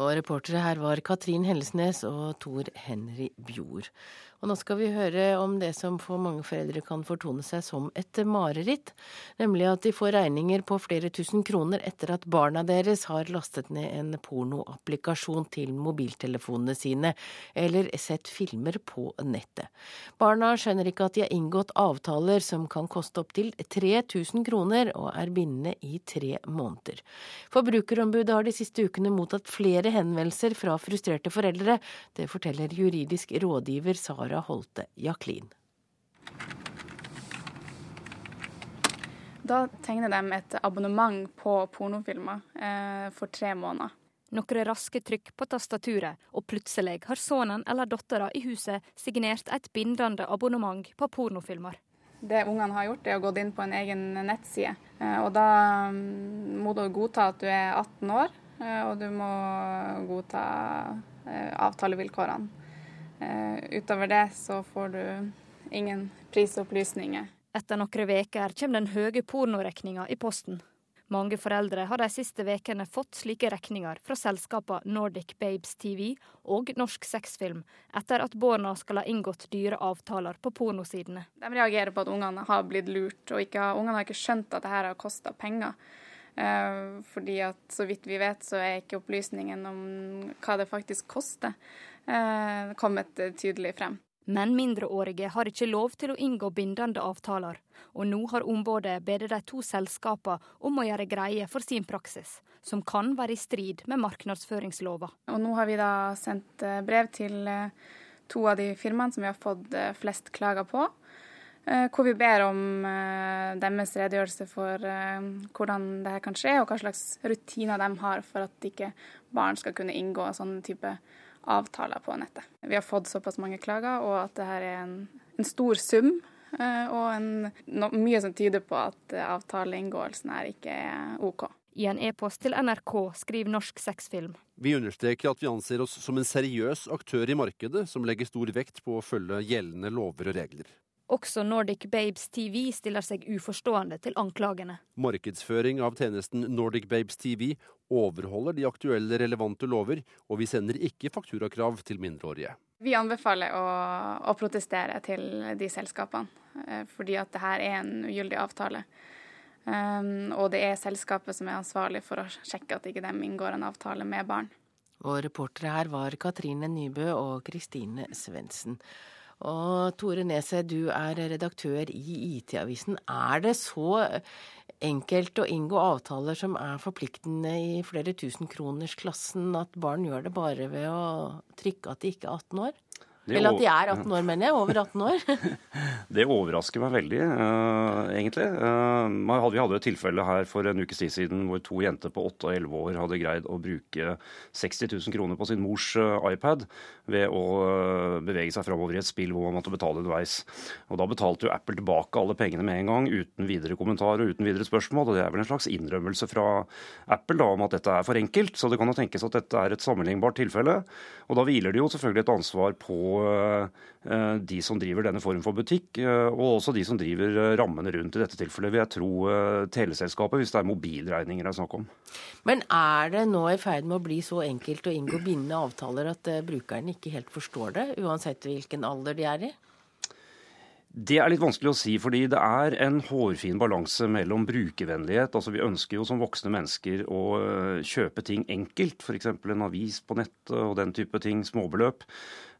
Og reportere her var Katrin Hellesnes og Tor Henry Bjord. Og nå skal vi høre om det som for mange foreldre kan fortone seg som et mareritt. Nemlig at de får regninger på flere tusen kroner etter at barna deres har lastet ned en pornoapplikasjon til mobiltelefonene sine, eller sett filmer på nettet. Barna skjønner ikke at de har inngått avtaler som kan koste opptil 3000 kroner, og er bindende i tre måneder. Forbrukerombudet har de siste ukene mottatt flere henvendelser fra frustrerte foreldre. Det forteller juridisk rådgiver Sara Holte Jaklin. Da tegner de et abonnement på pornofilmer eh, for tre måneder. Noen raske trykk på tastaturet, og plutselig har sønnen eller dattera i huset signert et bindende abonnement på pornofilmer. Det ungene har gjort, er å gå inn på en egen nettside. Eh, og da mm, må du godta at du er 18 år, og du må godta eh, avtalevilkårene. Eh, utover det så får du ingen prisopplysninger. Etter noen uker kommer den høye pornoregninga i posten. Mange foreldre har de siste ukene fått slike regninger fra selskapene Nordic Babes TV og Norsk Sexfilm, etter at barna skal ha inngått dyre avtaler på pornosidene. De reagerer på at ungene har blitt lurt, og ikke, ungene har ikke skjønt at dette har kosta penger. Eh, fordi at så vidt vi vet, så er ikke opplysningen om hva det faktisk koster, eh, kommet tydelig frem. Men mindreårige har ikke lov til å inngå bindende avtaler, og nå har ombudet bedt de to selskapene om å gjøre greie for sin praksis, som kan være i strid med markedsføringslova. Og nå har vi da sendt eh, brev til to av de firmaene som vi har fått flest klager på, Eh, hvor vi ber om eh, deres redegjørelse for eh, hvordan det her kan skje, og hva slags rutiner de har for at ikke barn skal kunne inngå sånne type avtaler på nettet. Vi har fått såpass mange klager, og at det her er en, en stor sum. Og en, no, mye som tyder på at avtaleinngåelsen her ikke er OK. I en e-post til NRK skriver Norsk Sexfilm. Vi understreker at vi anser oss som en seriøs aktør i markedet som legger stor vekt på å følge gjeldende lover og regler. Også Nordic Babes TV stiller seg uforstående til anklagene. Markedsføring av tjenesten Nordic Babes TV overholder de aktuelle relevante lover, og vi sender ikke fakturakrav til mindreårige. Vi anbefaler å, å protestere til de selskapene, eh, fordi at det her er en ugyldig avtale. Um, og det er selskapet som er ansvarlig for å sjekke at ikke de inngår en avtale med barn. Og reportere her var Katrine Nybø og Kristine Svendsen. Og Tore Neset, du er redaktør i IT-avisen. Er det så enkelt å inngå avtaler som er forpliktende i flere tusen kroners klassen, at barn gjør det bare ved å trykke at de ikke er 18 år? Det Eller at de er 18 år, mener jeg. Over 18 år. <laughs> det overrasker meg veldig, uh, egentlig. Uh, vi hadde et tilfelle her for en ukes tid siden hvor to jenter på 8 og 11 år hadde greid å bruke 60 000 kroner på sin mors uh, iPad ved å bevege seg framover i et spill hvor man måtte betale underveis. Og Da betalte jo Apple tilbake alle pengene med en gang, uten videre kommentar og uten videre spørsmål. og Det er vel en slags innrømmelse fra Apple da, om at dette er for enkelt. Så det kan jo tenkes at dette er et sammenlignbart tilfelle. Og da hviler det jo selvfølgelig et ansvar på de som driver denne form for butikk, eh, og også de som driver eh, rammene rundt. I dette tilfellet vil jeg tro teleselskapet, hvis det er mobilregninger det er snakk om. Men er det nå i ferd med å bli så enkelt å inngå bindende avtaler at brukerne ikke helt forstår det, uansett hvilken alder de er i? Det er litt vanskelig å si, fordi det er en hårfin balanse mellom brukervennlighet. Altså Vi ønsker jo som voksne mennesker å kjøpe ting enkelt, f.eks. en avis på nettet og den type ting, småbeløp.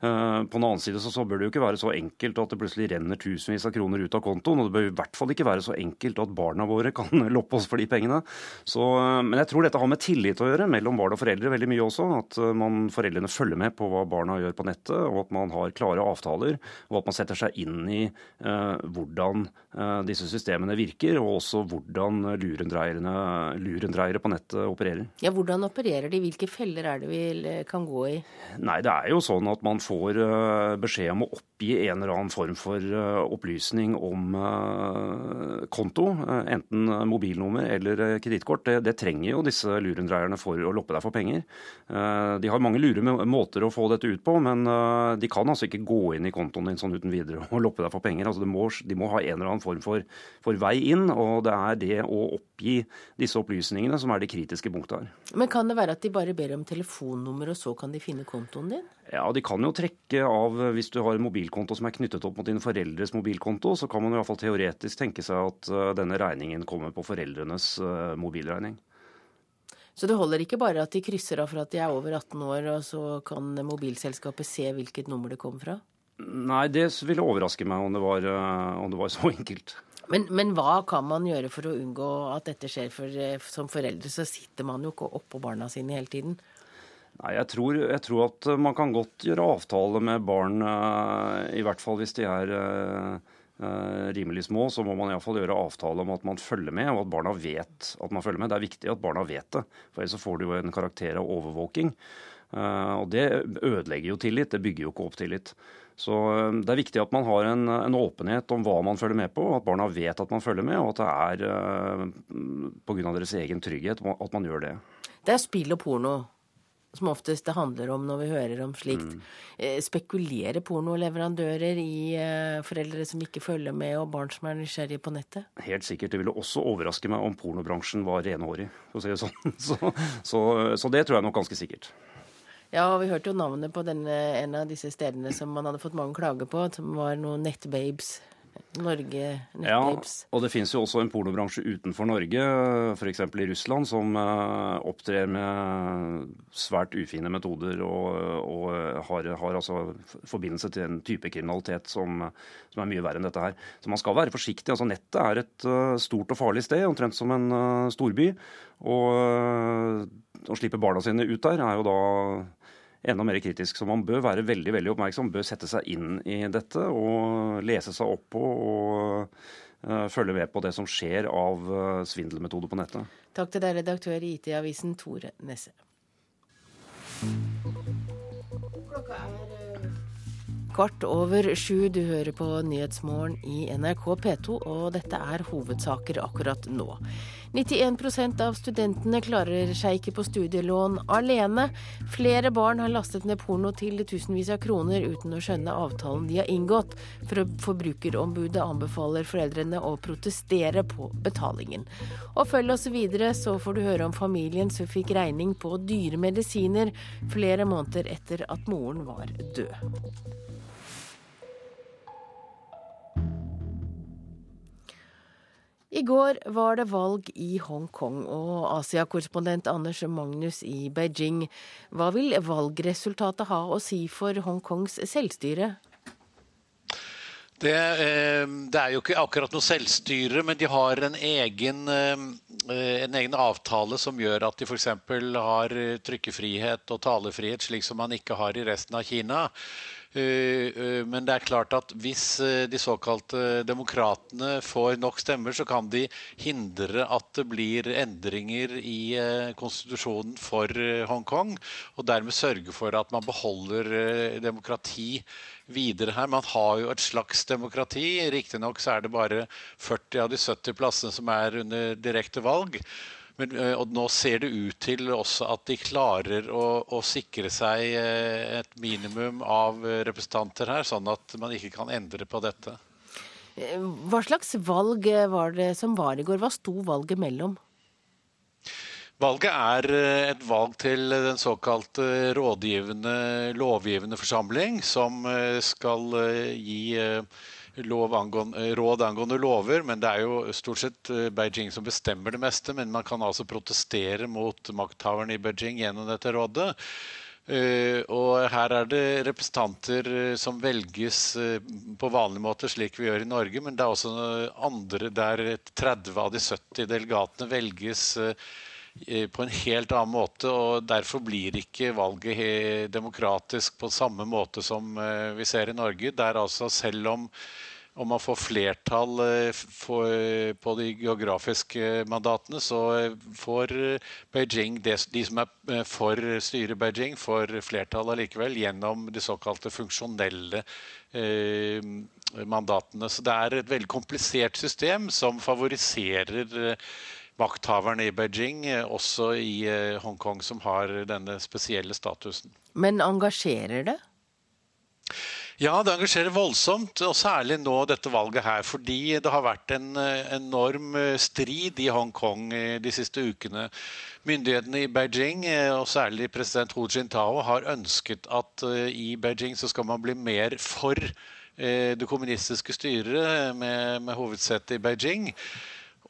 Eh, på den annen side så, så, bør det jo ikke være så enkelt at det plutselig renner tusenvis av kroner ut av kontoen. Og det bør i hvert fall ikke være så enkelt at barna våre kan <laughs> loppe oss for de pengene. Så, eh, men jeg tror dette har med tillit å gjøre mellom barn og foreldre veldig mye også. At eh, man, foreldrene følger med på hva barna gjør på nettet, og at man har klare avtaler. Og at man setter seg inn i uh, hvordan uh, disse systemene virker, og også hvordan lurendreiere på nettet opererer. Ja, Hvordan opererer de? Hvilke feller er det vi kan gå i? Nei, Det er jo sånn at man får får eh, beskjed om å oppgi en eller annen form for eh, opplysning om eh, konto, enten mobilnummer eller kredittkort, det, det, trenger jo disse lurendreierne for å loppe deg for penger. De har mange lure måter å få dette ut på, men de kan altså ikke gå inn i kontoen din sånn uten videre <laughs> og loppe deg for penger. Altså de, må, de må ha en eller annen form for, for, vei inn, og det er det å oppgi disse opplysningene som er det kritiske punktet her. Men kan det være at de bare ber om telefonnummer, og så kan de finne kontoen din? Ja, De kan jo trekke av Hvis du har en mobilkonto som er knyttet opp mot dine foreldres mobilkonto, så kan man i hvert fall teoretisk tenke seg at eh, denne regningen kommer på foreldrenes eh, mobilregning. Så det holder ikke bare at de krysser av for at de er over 18 år, og så kan mobilselskapet se hvilket nummer det kom fra? Nei, det ville overraske meg om det var, eh, om det var <laughs> så enkelt. Men, men, hva kan man gjøre for å unngå at dette skjer? For som foreldre så sitter man jo ikke oppå barna sine hele tiden. Nei, jeg tror, jeg tror, at man kan godt gjøre avtale med barn, eh, i hvert fall hvis de er eh, eh, rimelig små, så må man iallfall gjøre avtale om at man følger med, og at barna vet at man følger med. Det er viktig at barna vet det, for ellers så får du jo en karakter av overvåking. Og det ødelegger jo tillit, det bygger jo ikke opp tillit. Så det er viktig at man har en, en åpenhet om hva man følger med på, at barna vet at man følger med, og at det er pga. deres egen trygghet at man gjør det. Det er spill og porno som oftest det handler om når vi hører om slikt. Mm. Eh, spekulerer pornoleverandører i eh, foreldre som ikke følger med, og barn som er nysgjerrige på nettet? Helt sikkert. Det ville også overraske meg om pornobransjen var renhårig, for å si det sånn. <laughs> Så, så, så, det tror jeg nok ganske sikkert. Ja, og vi hørte jo navnet på denne, en av disse stedene som man hadde fått mange klager på, som var noen nettbabes Norge nettapes. Ja, og det finnes jo også en pornobransje utenfor Norge, f.eks. i Russland, som uh, opptrer med svært ufine metoder og, og har, har, altså forbindelse til en type kriminalitet som, som, er mye verre enn dette her. Så man skal være forsiktig. altså Nettet er et uh, stort og farlig sted, omtrent som en storby. Og å slippe barna sine ut der er jo da enda mer kritisk. Så man bør være veldig veldig oppmerksom, bør sette seg inn i dette og lese seg opp på og uh, følge med på det som skjer av uh, svindelmetoder på nettet. Takk til deg, redaktør i IT-avisen Tore Nesse. Klokka er eh, kvart over sju. Du hører på Nyhetsmorgen i NRK P2, og dette er hovedsaker akkurat nå. 91% av studentene klarer seg ikke på studielån alene. Flere barn har lastet ned porno til tusenvis av kroner uten å skjønne avtalen de har inngått. For Forbrukerombudet anbefaler foreldrene å protestere på betalingen. Og følg oss videre, så får du høre om familien som fikk regning på dyre medisiner flere måneder etter at moren var død. I går var det valg i Hongkong, og Asia-korrespondent Anders Magnus i Beijing. Hva vil valgresultatet ha å si for Hongkongs selvstyre? Det, eh, det, er jo ikke akkurat noe selvstyre, men de har en egen, eh, en egen avtale som gjør at de f.eks. har trykkefrihet og talefrihet, slik som man ikke har i resten av Kina. Men det er klart at hvis de såkalte demokratene får nok stemmer, så kan de hindre at det blir endringer i konstitusjonen for Hongkong, og dermed sørge for at man beholder demokrati videre her. Man har jo et slags demokrati. Riktignok er det bare 40 av de 70 plassene som er under direkte valg. Men, og nå ser det ut til også at de klarer å, å, sikre seg et minimum av representanter her, sånn at man ikke kan endre på dette. Hva slags valg var det som var i går? Hva sto valget mellom? Valget er eh, et valg til den såkalte rådgivende lovgivende forsamling, som eh, skal eh, gi angående, råd angående lover. Men det er jo stort sett Beijing som bestemmer det meste. Men man kan altså protestere mot makthaveren i Beijing gjennom dette rådet. og her er det representanter som velges på vanlig måte, slik vi gjør i Norge. Men det er også andre der 30 av de 70 delegatene velges Eh, på en helt annen måte. og Derfor blir ikke valget demokratisk på samme måte som eh, vi ser i Norge. Der altså selv om, om man får flertall eh, på de geografiske mandatene, så får Beijing, de som er for styret Beijing, får flertall allikevel gjennom de såkalte funksjonelle mandatene. Så det er et veldig komplisert system som favoriserer makthaverne i Beijing, eh, også i eh, Hongkong, som har denne spesielle statusen. Men engasjerer det? Ja, det engasjerer voldsomt, og særlig nå dette valget her. Fordi det har vært en eh, enorm strid i Hongkong de siste ukene. Myndighetene i Beijing, og særlig president Hu Jintao, har ønsket at i Beijing så skal man bli mer for det kommunistiske styret med, med hovedsete i Beijing.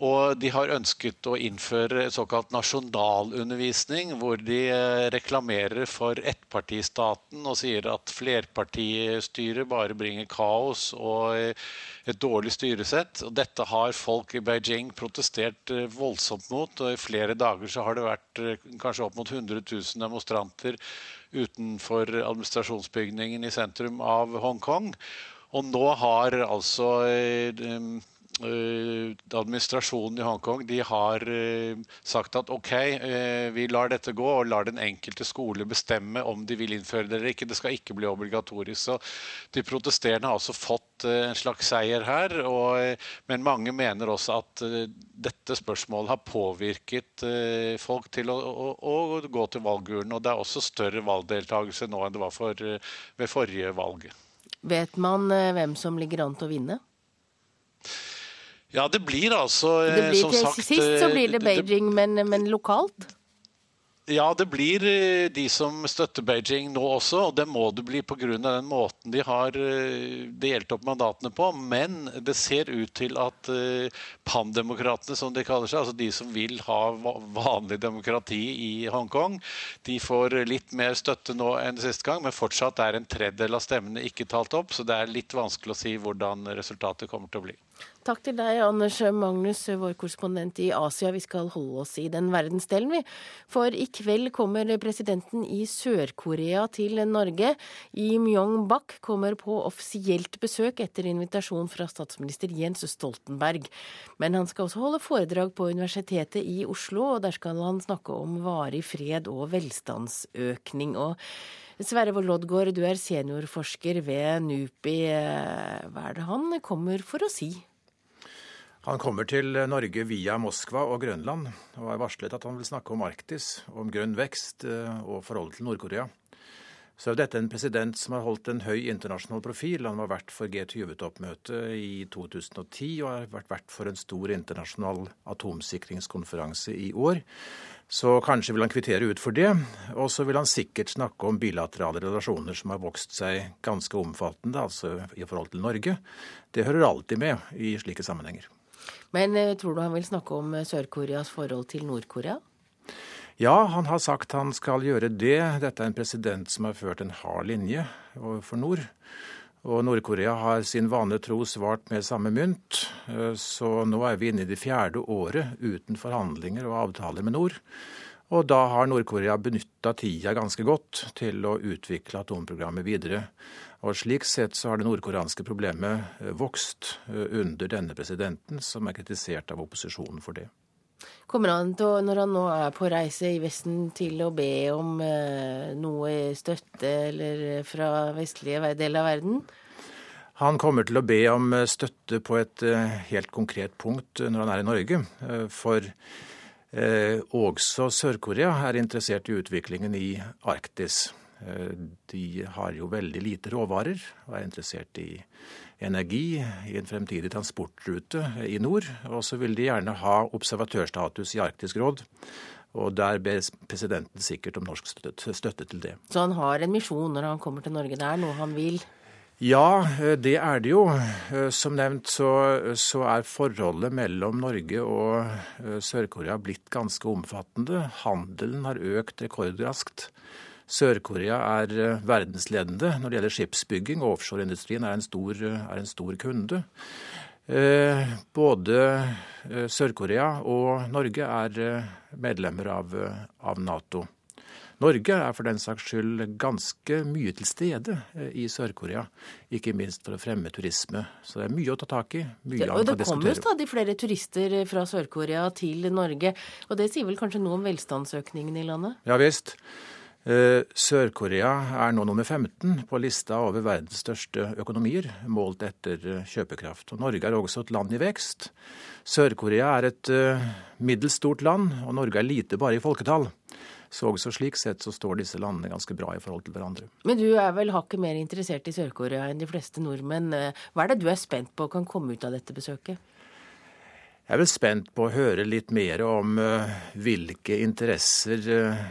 Og de har ønsket å innføre såkalt nasjonalundervisning, hvor de eh, reklamerer for ettpartistaten og sier at flerpartistyret bare bringer kaos og eh, et dårlig styresett. Og dette har folk i Beijing protestert eh, voldsomt mot. og I flere dager så har det vært kanskje opp mot 100 000 demonstranter utenfor administrasjonsbygningen i sentrum av Hongkong. Og nå har altså administrasjonen i Hongkong de har eh, sagt at OK, eh, vi lar dette gå og lar den enkelte skole bestemme om de vil innføre det eller ikke. Det skal ikke bli obligatorisk. Så De protesterende har også fått en slags seier her. Og, men mange mener også at dette spørsmålet har påvirket folk til å, å, å gå til valgurnen. Og det er også større valgdeltakelse nå enn det var for, ved forrige valg. Vet man hvem som ligger an til å vinne? Ja, det blir altså det blir, som sagt Sist så blir det Beijing, men, men lokalt? Ja, det blir eh, de som støtter Beijing nå også, og det må det bli pga. den måten de har eh, delt opp mandatene på. Men det ser ut til at eh, pandemokratene, som de kaller seg, altså de som vil ha vanlig demokrati i Hongkong, de får litt mer støtte nå enn sist gang, men fortsatt er en tredjedel av stemmene ikke talt opp, så det er litt vanskelig å si hvordan resultatet kommer til å bli. Takk til deg, Anders Magnus, vår korrespondent i Asia. Vi skal holde oss i den verdensdelen, vi. For i kveld kommer presidenten i Sør-Korea til Norge. Im Myung-bak kommer på offisielt besøk etter invitasjon fra statsminister Jens Stoltenberg. Men han skal også holde foredrag på Universitetet i Oslo, og der skal han snakke om varig fred og velstandsøkning. og Sverre Vollodgaard, du er seniorforsker ved NUPI. Hva er det han kommer for å si? Han kommer til Norge via Moskva og Grønland, og har varslet at han vil snakke om Arktis, om grønn vekst eh, og forholdet til Nord-Korea. Så er dette en president som har holdt en høy internasjonal profil. Han var vert for G20-toppmøtet i 2010 og har vært vert for en stor internasjonal atomsikringskonferanse i år. Så kanskje vil han kvittere ut for det. Og så vil han sikkert snakke om bilaterale relasjoner som har vokst seg ganske omfattende, altså i forhold til Norge. Det hører alltid med i slike sammenhenger. Men eh, tror du han vil snakke om eh, Sør-Koreas forhold til Nord-Korea? Ja, han har sagt han skal gjøre det. Dette er en president som har ført en hard linje overfor nord. Og Nord-Korea har sin vane tro svart med samme mynt. Så nå er vi inne i det fjerde året uten forhandlinger og avtaler med nord. Og da har Nord-Korea benytta tida ganske godt til å utvikle atomprogrammet videre. Og Slik sett så har det nordkoreanske problemet eh, vokst eh, under denne presidenten, som er kritisert av opposisjonen for det. Kommer han til, når han nå er på reise i Vesten, til å be om eh, noe støtte eller fra vestlige deler av verden? Han kommer til å be om støtte på et helt konkret punkt når han er i Norge. For også Sør-Korea er interessert i utviklingen i Arktis. Eh, de har jo veldig lite råvarer og er interessert i energi i en fremtidig transportrute i nord. Og så vil de gjerne ha observatørstatus i Arktisk råd. Og der ber presidenten sikkert om norsk støtte til det. Så han har en misjon når han kommer til Norge? Det er noe han vil? Ja, eh, det er det jo. Eh, som nevnt så, så er forholdet mellom Norge og Sør-Korea blitt ganske omfattende. Handelen har økt rekordraskt. Sør-Korea er eh, verdensledende når det gjelder skipsbygging, offshoreindustrien er, eh, er en stor kunde. Eh, både Sør-Korea og Norge er medlemmer av, av, Nato. Norge er for den saks skyld ganske mye til stede i Sør-Korea, ikke minst for å fremme turisme. Så det er mye å ta tak i. mye ja, og Det kommer jo stadig flere turister fra Sør-Korea til Norge, og det sier vel kanskje noe om velstandsøkningen i landet? Ja visst. Eh, Sør-Korea er nå nummer 15 på lista over verdens største økonomier, målt etter eh, kjøpekraft. Og Norge er også et land i vekst. Sør-Korea er et middels stort land, og Norge er lite bare i folketall. Så også slik sett så står disse landene ganske bra i forhold til hverandre. Men du er vel hakket mer interessert i Sør-Korea enn de fleste nordmenn. Hva er det du er spent på kan komme ut av dette besøket? Jeg er vel spent på å høre litt mer om uh, hvilke interesser uh,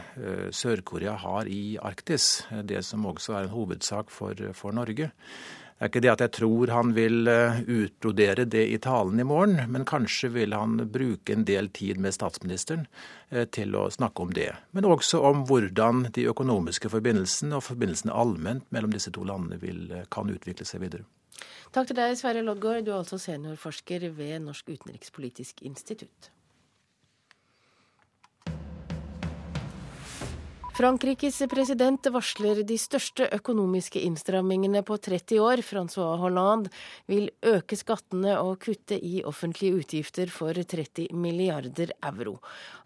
Sør-Korea har i Arktis. Det som også er en hovedsak for, for, Norge. Det er ikke det at jeg tror han vil uh, utbrodere det i talen i morgen, men kanskje vil han bruke en del tid med statsministeren til å snakke om det. Men også om hvordan de økonomiske forbindelsene og forbindelsene allment mellom disse to landene vil, kan utvikle seg videre. Takk til deg, Sverre Loddgaard. Du er altså seniorforsker ved Norsk utenrikspolitisk institutt. Frankrikes president varsler de største økonomiske innstrammingene på 30 år. Francois Hollande vil øke skattene og kutte i offentlige utgifter for 30 milliarder euro.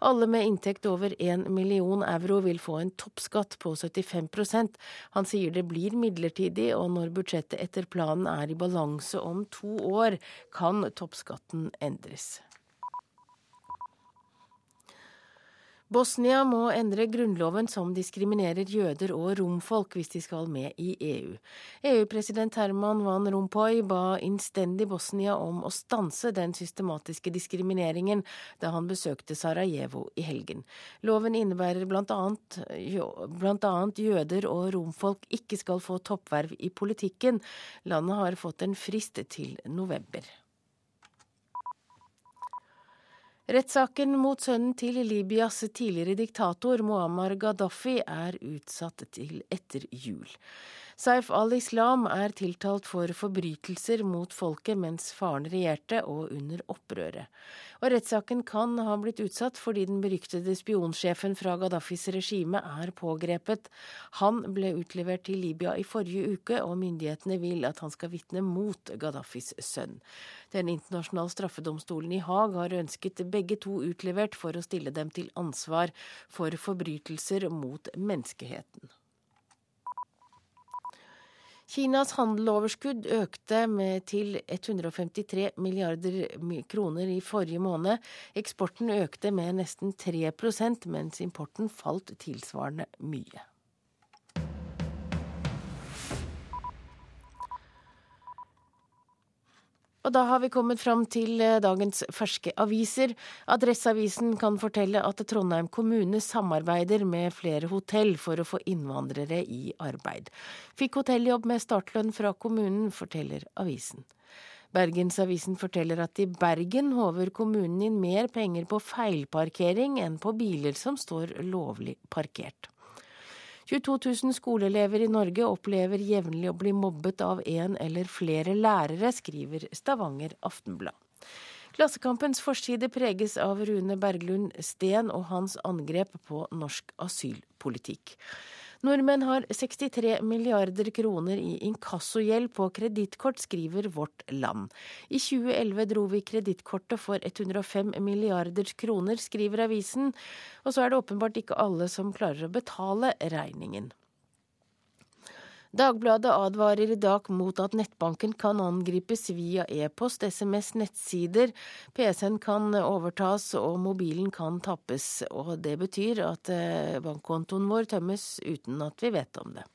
Alle med inntekt over 1 million euro vil få en toppskatt på 75% Han sier det blir midlertidig, og når budsjettet etter planen er i balanse om to år, kan toppskatten endres. Bosnia må endre grunnloven som diskriminerer jøder og romfolk hvis de skal med i EU. EU-president Herman Van Rompuy ba innstendig Bosnia om å stanse den systematiske diskrimineringen da han besøkte Sarajevo i helgen. Loven innebærer bl.a. jøder og romfolk ikke skal få toppverv i politikken. Landet har fått en frist til november. Rettssaken mot sønnen til Libyas tidligere diktator Muammar Gaddafi er utsatt til etter jul. Saif al-Islam er tiltalt for forbrytelser mot folket mens faren regjerte og under opprøret. Og rettssaken kan ha blitt utsatt fordi den beryktede spionsjefen fra Gaddafis regime er pågrepet. Han ble utlevert til Libya i forrige uke, og myndighetene vil at han skal vitne mot Gaddafis sønn. Den internasjonale straffedomstolen i Haag har ønsket begge to utlevert for å stille dem til ansvar for forbrytelser mot menneskeheten. Kinas handeloverskudd økte til 153 milliarder kroner i forrige måned. Eksporten økte med nesten 3% mens importen falt tilsvarende mye. Og da har vi kommet fram til eh, dagens ferske aviser. Adresseavisen kan fortelle at Trondheim kommune samarbeider med flere hotell for å få innvandrere i arbeid. Fikk hotelljobb med startlønn fra kommunen, forteller avisen. Bergensavisen forteller at i Bergen håver kommunen inn mer penger på feilparkering enn på biler som står lovlig parkert. 22 000 skoleelever i Norge opplever jevnlig å bli mobbet av en eller flere lærere, skriver Stavanger Aftenblad. Klassekampens forside preges av Rune Berglund Steen og hans angrep på norsk asylpolitikk. Nordmenn har 63 milliarder kroner i inkassogjeld på kredittkort, skriver Vårt Land. I 2011 dro vi kredittkortet for 105 milliarder kroner, skriver avisen. Og så er det åpenbart ikke alle som klarer å betale regningen. Dagbladet advarer i dag mot at nettbanken kan angripes via e-post, SMS, nettsider. PC-en kan overtas og mobilen kan tappes. Og det betyr at eh, bankkontoen vår tømmes uten at vi vet om det.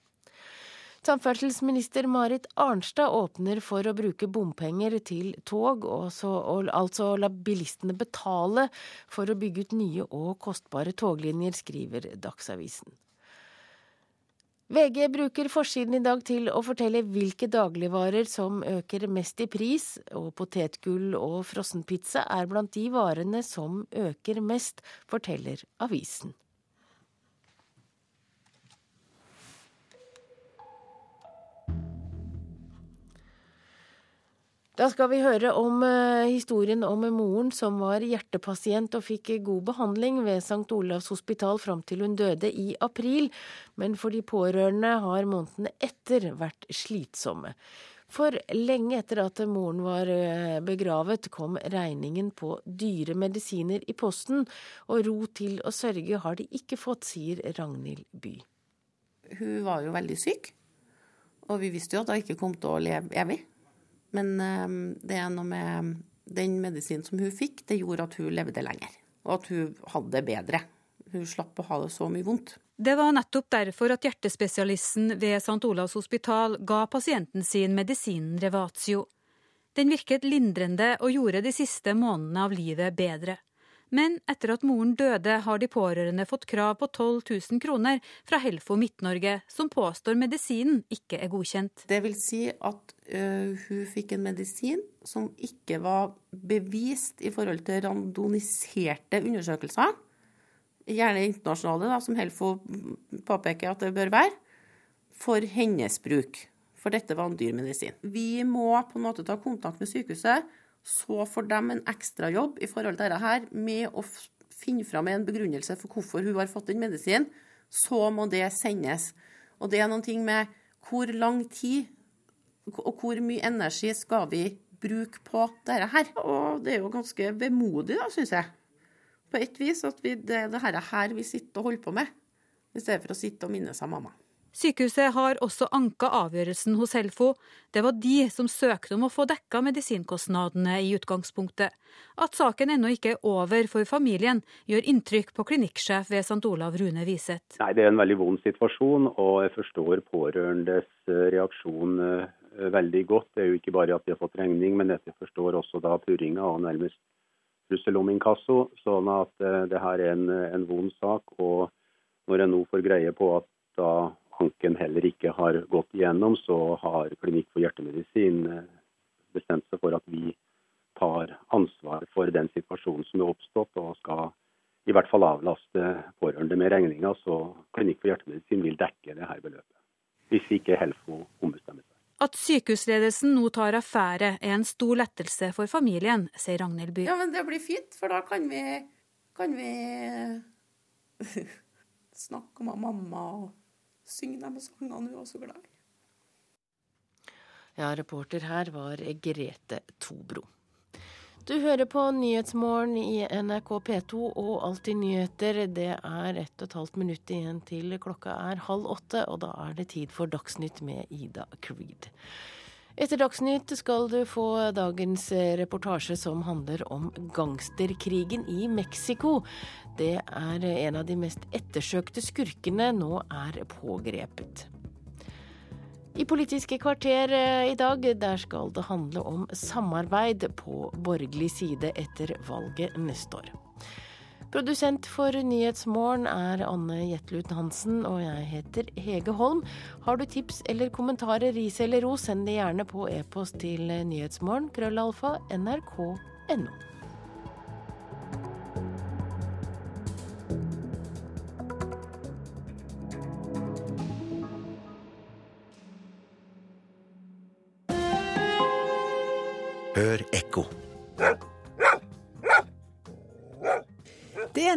Samferdselsminister Marit Arnstad åpner for å bruke bompenger til tog, så, og altså la bilistene betale for å bygge ut nye og kostbare toglinjer, skriver Dagsavisen. VG bruker forsiden i dag til å fortelle hvilke dagligvarer som øker mest i pris, og potetgull og frossenpizza er blant de varene som øker mest, forteller avisen. Da skal vi høre om uh, historien om moren som var hjertepasient og fikk god behandling ved St. Olavs hospital fram til hun døde i april, men for de pårørende har månedene etter vært slitsomme. For lenge etter at moren var eh, begravet, kom regningen på dyre medisiner i posten, og ro til å sørge har de ikke fått, sier Ragnhild By. Hun var jo veldig syk, og vi visste jo at hun ikke kom til å leve evig. Men ehm, det er noe med den medisinen som hun fikk, det gjorde at hun levde lenger. Og at hun hadde det bedre. Hun slapp å ha det så mye vondt. Det var nettopp derfor at hjertespesialisten ved St. Olavs hospital ga pasienten sin medisinen Revatio. Den virket lindrende og gjorde de siste månedene av livet bedre. Men etter at moren døde, har de pårørende fått krav på 12 000 kroner fra Helfo Midt-Norge, som påstår medisinen ikke er godkjent. Det vil si at uh, hun fikk en medisin som ikke var bevist i forhold til randoniserte undersøkelser, gjerne internasjonale, da, som Helfo påpeker at det bør være, for hennes bruk. For dette var en dyr medisin. Vi må på en måte ta kontakt med sykehuset så får de en ekstrajobb i forhold til dette med å finne fram en begrunnelse for hvorfor hun har fått den medisinen. Så må det sendes. Og det er noen ting med hvor lang tid og hvor mye energi skal vi bruke på dette her. Og det er jo ganske vemodig, da, syns jeg. På et vis at vi, det er dette her vi sitter og holder på med, i stedet for å sitte og minnes av mamma. Sykehuset har også anka avgjørelsen hos Helfo. Det var de som søkte om å få dekka medisinkostnadene i utgangspunktet. At saken ennå ikke er over for familien, gjør inntrykk på klinikksjef ved St. Olav Rune Wiseth. Nei, Det er en veldig vond situasjon, og jeg forstår pårørendes eh, reaksjon eh, veldig godt. Det er jo ikke bare at de har fått regning, men jeg forstår også da purringa og nærmest trussel om inkasso. Sånn at eh, det her er en, en vond sak. og når jeg nå får greie på at da anken heller ikke har gått igjennom, så har Klinikk for hjertemedisin eh, bestemt seg for at vi tar ansvar for den situasjonen som er oppstått, og skal i hvert fall avlaste pårørende med regninga. Så Klinikk for hjertemedisin vil dekke det her beløpet, hvis ikke Helfo ombestemmer seg. At sykehusledelsen nå tar affære er en stor lettelse for familien, sier Ragnhild By. Ja, men det blir fint, for da kan vi, kan vi <laughs> snakke om mamma og synge de sangene hun var så glad i. Ja, reporter her var Grete Tobro. Du hører på Nyhetsmorgen i NRK P2 og Alltid nyheter. Det er ett og et halvt minutt igjen til klokka er halv åtte, og da er det tid for Dagsnytt med Ida Creed. Etter Dagsnytt skal du få dagens reportasje som handler om gangsterkrigen i Mexico. Det er en av de mest ettersøkte skurkene nå er pågrepet. I Politiske kvarter eh, i dag, der skal det handle om samarbeid på borgerlig side etter valget neste år. Produsent for Nyhetsmorgen er Anne Jetlut Hansen, og jeg heter Hege Holm. Har du tips eller kommentarer, ris eller ros, send det gjerne på e-post til nyhetsmorgen, krøllalfa, nrk.no.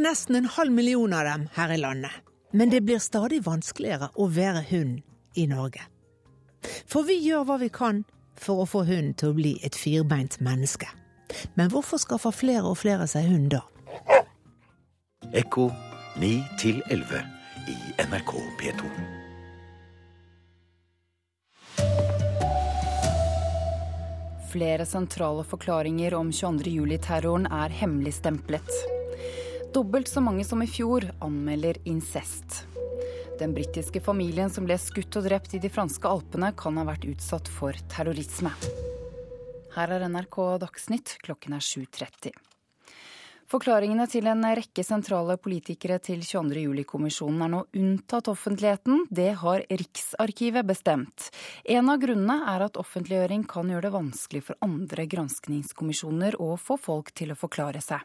nesten en halv million av dem her i landet. Men det blir stadig vanskeligere å være hund i Norge. For vi gjør hva vi kan for å få hunden til å bli et firbeint menneske. Men hvorfor skaffer flere og flere seg hund da? Ekko 9 11 i NRK P2. Flere sentrale forklaringer om 22.07-terroren er hemmeligstemplet. Dobbelt så mange som i fjor anmelder incest. Den britiske familien som ble skutt og drept i de franske alpene, kan ha vært utsatt for terrorisme. Her er NRK Dagsnytt, klokken er 7.30. Forklaringene til en rekke sentrale politikere til 22. juli-kommisjonen er nå unntatt offentligheten. Det har Riksarkivet bestemt. En av grunnene er at offentliggjøring kan gjøre det vanskelig for andre granskningskommisjoner å få folk til å forklare seg.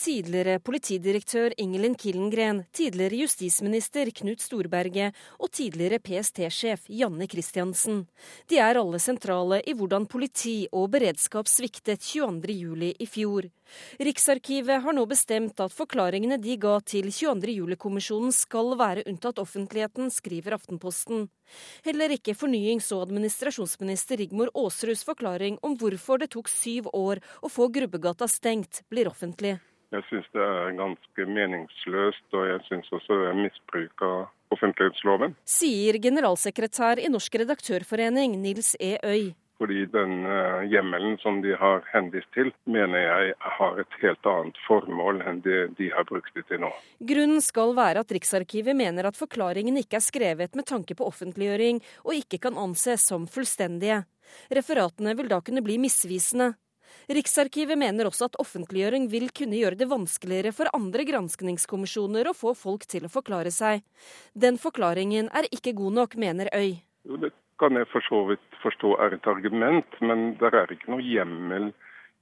Tidligere politidirektør Ingelin Killengren, tidligere justisminister Knut Storberget og tidligere PST-sjef Janne Christiansen. De er alle sentrale i hvordan politi og beredskap sviktet 22.07. i fjor. Riksarkivet har nå bestemt at forklaringene de ga til 22.07-kommisjonen skal være unntatt offentligheten, skriver Aftenposten. Heller ikke fornyings- og administrasjonsminister Rigmor Aasruds forklaring om hvorfor det tok syv år å få Grubbegata stengt, blir offentlig. Jeg syns det er ganske meningsløst, og jeg syns også det er misbruk av offentlighetsloven. Sier generalsekretær i Norsk redaktørforening, Nils E. Øy. Fordi den eh, hjemmelen som de har henvist til, mener jeg har et helt annet formål enn det de har brukt det til nå. Grunnen skal være at Riksarkivet mener at forklaringen ikke er skrevet med tanke på offentliggjøring, og ikke kan anses som fullstendige. Referatene vil da kunne bli misvisende. Riksarkivet mener også at offentliggjøring vil kunne gjøre det vanskeligere for andre granskningskommisjoner å få folk til å forklare seg. Den forklaringen er ikke god nok, mener Øy. Jo, det kan jeg for så vidt forstå er et argument, men det er ikke noe hjemmel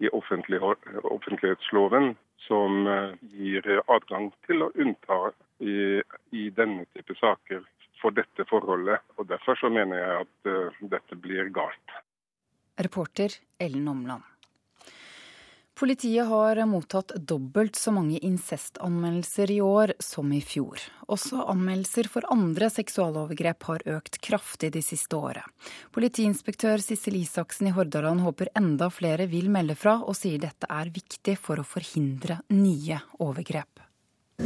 i offentlighetsloven som eh, gir adgang til å unnta i, i denne type saker for dette forholdet. Og Derfor så mener jeg at uh, dette blir galt. Reporter Ellen Omland. Politiet har mottatt dobbelt så mange incestanmeldelser i år som i fjor. Også anmeldelser for andre seksualovergrep har økt kraftig de siste året. Politiinspektør Sissel Isaksen i Hordaland håper enda flere vil melde fra, og sier dette er viktig for å forhindre nye overgrep.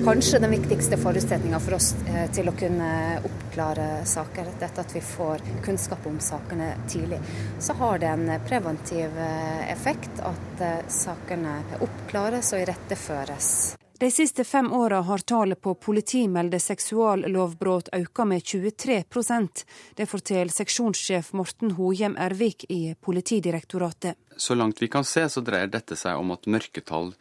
Kanskje den viktigste forutsetninga for oss eh, til å kunne oppklare saker, dette at vi får kunnskap om sakene tidlig. Så har det en preventiv eh, effekt at eh, sakene oppklares og iretteføres. De siste fem åra har tallet på politimeldte seksuallovbrudd økt med 23% Det forteller seksjonssjef Morten Hohjem Ervik i Politidirektoratet. Så langt vi kan se, så dreier dette seg om at mørketall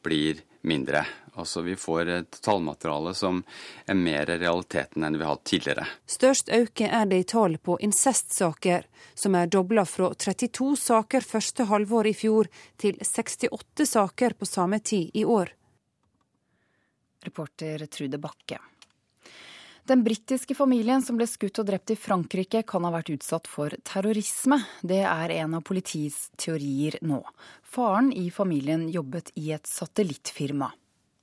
blir mindre. Altså vi får et tallmateriale som er mer realiteten enn vi har hatt tidligere. Størst øke er det i tall på incestsaker, som er dobla fra 32 saker første halvår i fjor til 68 saker på samme tid i år. Reporter Trude Bakke. Den britiske familien som ble skutt og drept i Frankrike, kan ha vært utsatt for terrorisme. Det er en av politiets teorier nå. Faren i familien jobbet i et satellittfirma.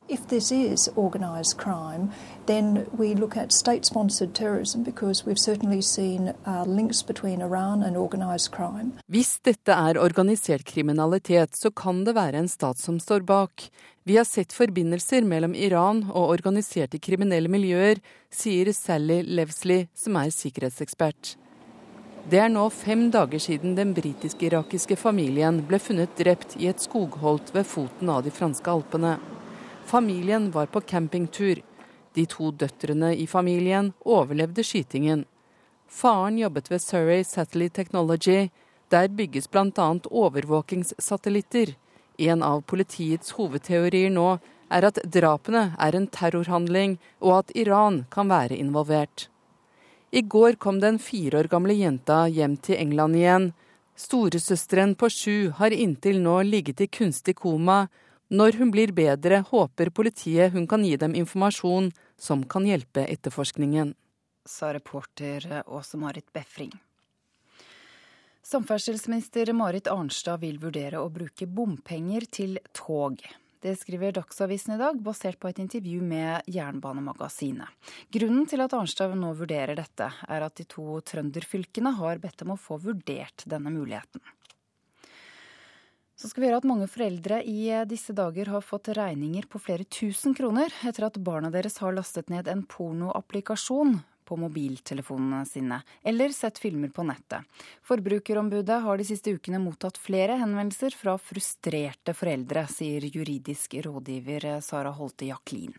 If this is organised crime, then we look at state sponsored terrorism because we've certainly seen uh, links between Iran and organised crime. Hvis dette er organisert kriminalitet, så kan det være en stat som står bak. Vi har sett forbindelser mellom Iran og organiserte kriminelle miljøer, sier Sally Levesley, som er sikkerhetsekspert. Det er nå fem dager siden den britisk-irakiske familien ble funnet drept i et skogholt ved foten av de franske alpene. Familien var på campingtur. De to døtrene i familien overlevde skytingen. Faren jobbet ved Surrey Satellite Technology. Der bygges bl.a. overvåkingssatellitter. En av politiets hovedteorier nå er at drapene er en terrorhandling, og at Iran kan være involvert. I går kom den fire år gamle jenta hjem til England igjen. Storesøsteren på sju har inntil nå ligget i kunstig koma, når hun blir bedre, håper politiet hun kan gi dem informasjon som kan hjelpe etterforskningen. Sa reporter Åse Marit Befring. Samferdselsminister Marit Arnstad vil vurdere å bruke bompenger til tog. Det skriver Dagsavisen i dag, basert på et intervju med Jernbanemagasinet. Grunnen til at Arnstad nå vurderer dette, er at de to trønderfylkene har bedt om å få vurdert denne muligheten. Så skal vi høre at mange foreldre i disse dager har fått regninger på flere tusen kroner etter at barna deres har lastet ned en pornoapplikasjon på mobiltelefonene sine, eller sett filmer på nettet. Forbrukerombudet har de siste ukene mottatt flere henvendelser fra frustrerte foreldre, sier juridisk rådgiver Sara Holte Jaklin.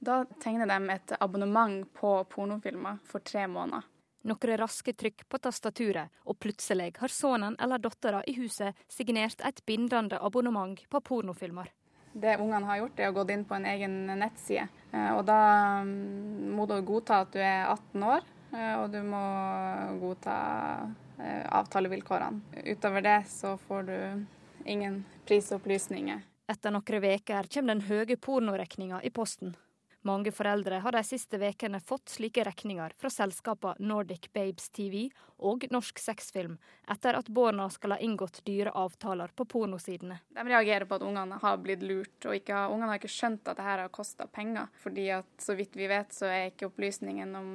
Da tegner de et abonnement på pornofilmer for tre måneder. Noen raske trykk på tastaturet, og plutselig har sønnen eller dattera i huset signert et bindende abonnement på pornofilmer. Det ungene har gjort, er å gå inn på en egen nettside. Eh, og da mm, må du godta at du er 18 år, eh, og du må godta eh, avtalevilkårene. Utover det så får du ingen prisopplysninger. Etter noen uker kommer den høye pornoregninga i posten. Mange foreldre har de siste ukene fått slike regninger fra selskapene Nordic Babes TV og Norsk Sexfilm, etter at barna skal ha inngått dyre avtaler på pornosidene. De reagerer på at ungene har blitt lurt, og ikke, ungene har ikke skjønt at dette har kosta penger. fordi at så vidt vi vet, så er ikke opplysningen om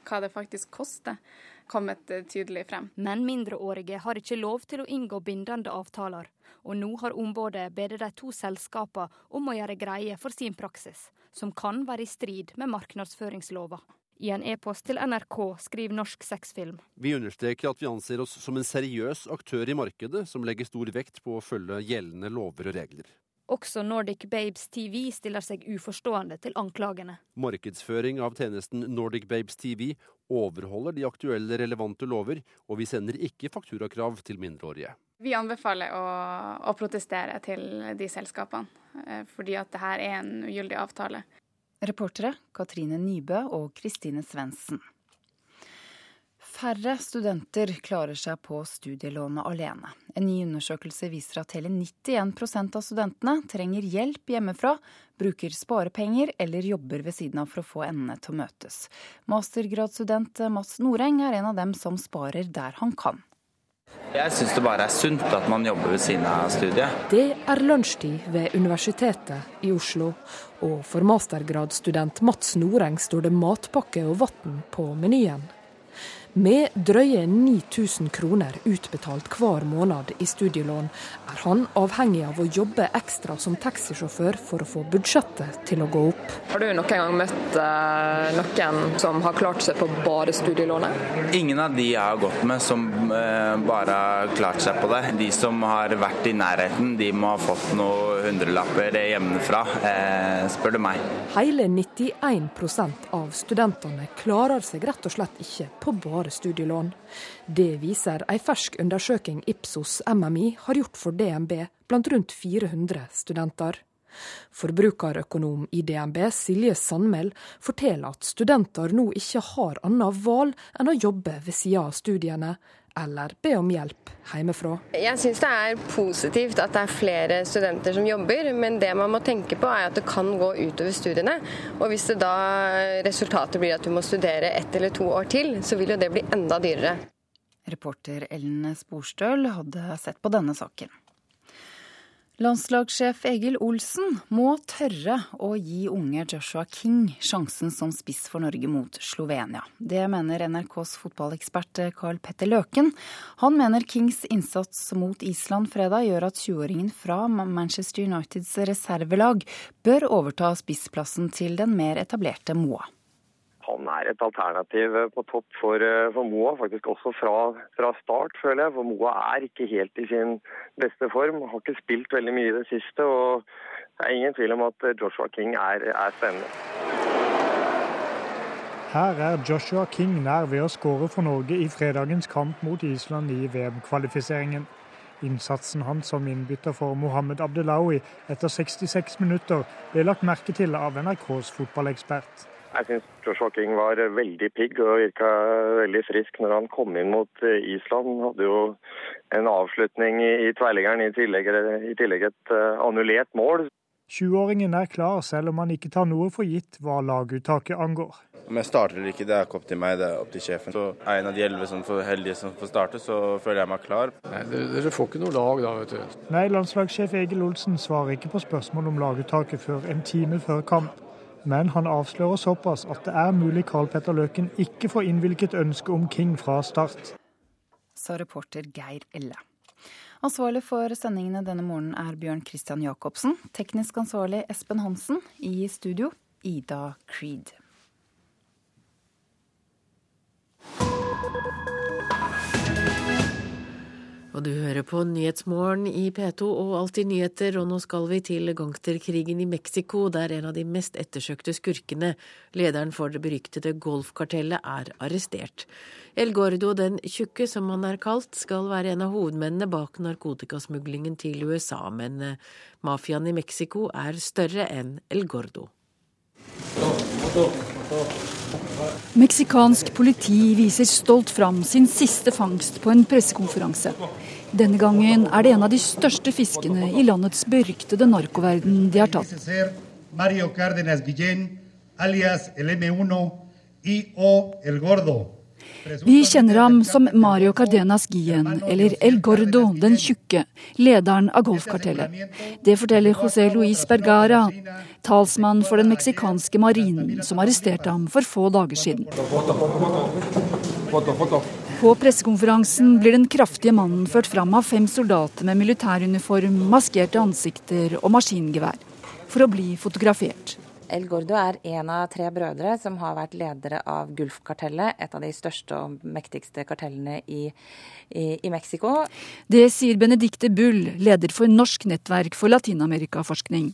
hva det faktisk koster, kommet tydelig frem. Men mindreårige har ikke lov til å inngå bindende avtaler, og nå har ombudet bedt de to selskapene om å gjøre greie for sin praksis som kan være i strid med markedsføringslova. I en e-post til NRK skriver Norsk Sexfilm. Vi understreker at vi anser oss som en seriøs aktør i markedet som legger stor vekt på å følge gjeldende lover og regler. Også Nordic Babes TV stiller seg uforstående til anklagene. Markedsføring av tjenesten Nordic Babes TV overholder de aktuelle relevante lover, og vi sender ikke fakturakrav til mindreårige. Vi anbefaler å, å protestere til de selskapene, eh, fordi at dette er en ugyldig avtale. Reportere Katrine Nybø og Kristine Svendsen. Færre studenter klarer seg på studielånet alene. En ny undersøkelse viser at hele 91% av studentene trenger hjelp hjemmefra, bruker sparepenger eller jobber ved siden av for å få endene til å møtes. Mastergradsstudent Mats Noreng er en av dem som sparer der han kan. Jeg syns det bare er sunt at man jobber ved siden av studiet. Det er lunsjtid ved Universitetet i Oslo, og for mastergradsstudent Mats Noreng står det matpakke og vann på menyen. Med drøye 9000 kroner utbetalt hver måned i studielån, er han avhengig av å jobbe ekstra som taxisjåfør for å få budsjettet til å gå opp. Har du noen gang møtt eh, noen som har klart seg på bare studielånet? Ingen av de jeg har gått med som eh, bare har klart seg på det. De som har vært i nærheten, de må ha fått noen hundrelapper hjemmefra, eh, spør du meg. Hele 91 av studentene klarer seg rett og slett ikke på bare studielån. Det viser ei fersk undersøking Ipsos MMI har gjort for DNB blant rundt 400 studenter. Forbrukerøkonom i DNB Silje Sandmæl forteller at studenter nå ikke har annet valg enn å jobbe ved sida av studiene, eller be om hjelp hjemmefra. Jeg syns det er positivt at det er flere studenter som jobber, men det man må tenke på er at det kan gå utover studiene. Og hvis det da resultatet blir at du må studere ett eller to år til, så vil jo det bli enda dyrere. Reporter Ellen Sporstøl hadde sett på denne saken. Landslagssjef Egil Olsen må tørre å gi unge Joshua King sjansen som spiss for Norge mot Slovenia. Det mener NRKs fotballekspert Carl Petter Løken. Han mener Kings innsats mot Island fredag gjør at 20-åringen fra Manchester Uniteds reservelag bør overta spissplassen til den mer etablerte Moa han er et alternativ på topp for, eh, for Moa, faktisk også fra, fra, start, føler jeg. For Moa er ikke helt i sin beste form. Har ikke spilt veldig mye i det siste. og Det er ingen tvil om at Joshua King er, er spennende. Her er Joshua King nær ved å skåre for Norge i fredagens kamp mot Island i VM-kvalifiseringen. Innsatsen hans som innbytter for Mohammed Abdelawi etter 66 minutter ble lagt merke til av NRKs fotballekspert. Jeg syns Joshua King var veldig pigg og virka veldig frisk når han kom inn mot eh, Island. Han hadde jo en avslutning i tverrliggeren, i tillegg, i tillegg et uh, annullert mål. 20-åringen er klar, selv om han ikke tar noe for gitt hva laguttaket angår. Om jeg starter eller ikke, det er ikke opp til meg, det er opp til sjefen. Så er jeg en av de elleve som får heldige som får starte, så føler jeg meg klar. Nei, Dere får ikke noe lag da, vet du. Nei, landslagssjef Egil Olsen svarer ikke på spørsmål om laguttaket før en time før kamp. Men han avslører såpass at det er mulig Karl Petter Løken ikke får innvilget ønske om King fra start. Sa reporter Geir Elle. Ansvarlig for sendingene denne morgenen er Bjørn Christian Jacobsen. Teknisk ansvarlig Espen Hansen. I studio Ida Creed. Og du hører på Nyhetsmorgen i P2 og Alltid nyheter, og nå skal vi til gangsterkrigen i Mexico, der en av de mest ettersøkte skurkene, lederen for det beryktede golfkartellet, er arrestert. El Gordo den tjukke, som han er kalt, skal være en av hovedmennene bak narkotikasmuglingen til USA, men eh, mafiaen i Mexico er større enn El Gordo. Meksikansk politi viser stolt fram sin siste fangst på en pressekonferanse. Denne gangen er det en av de største fiskene i landets beryktede narkoverden de har tatt. Mario Cárdenas Guillén, alias el M1 y o El Gordo. Vi kjenner ham som Mario Cardenas Guillen, eller El Gordo, den tjukke, lederen av golfkartellet. Det forteller José Luis Bergara, talsmann for den meksikanske marinen, som arresterte ham for få dager siden. På pressekonferansen blir den kraftige mannen ført fram av fem soldater med militæruniform, maskerte ansikter og maskingevær, for å bli fotografert. El Gordo er en av tre brødre som har vært ledere av Gulfkartellet, et av de største og mektigste kartellene i, i, i Mexico. Det sier Benedicte Bull, leder for Norsk nettverk for latinamerikaforskning.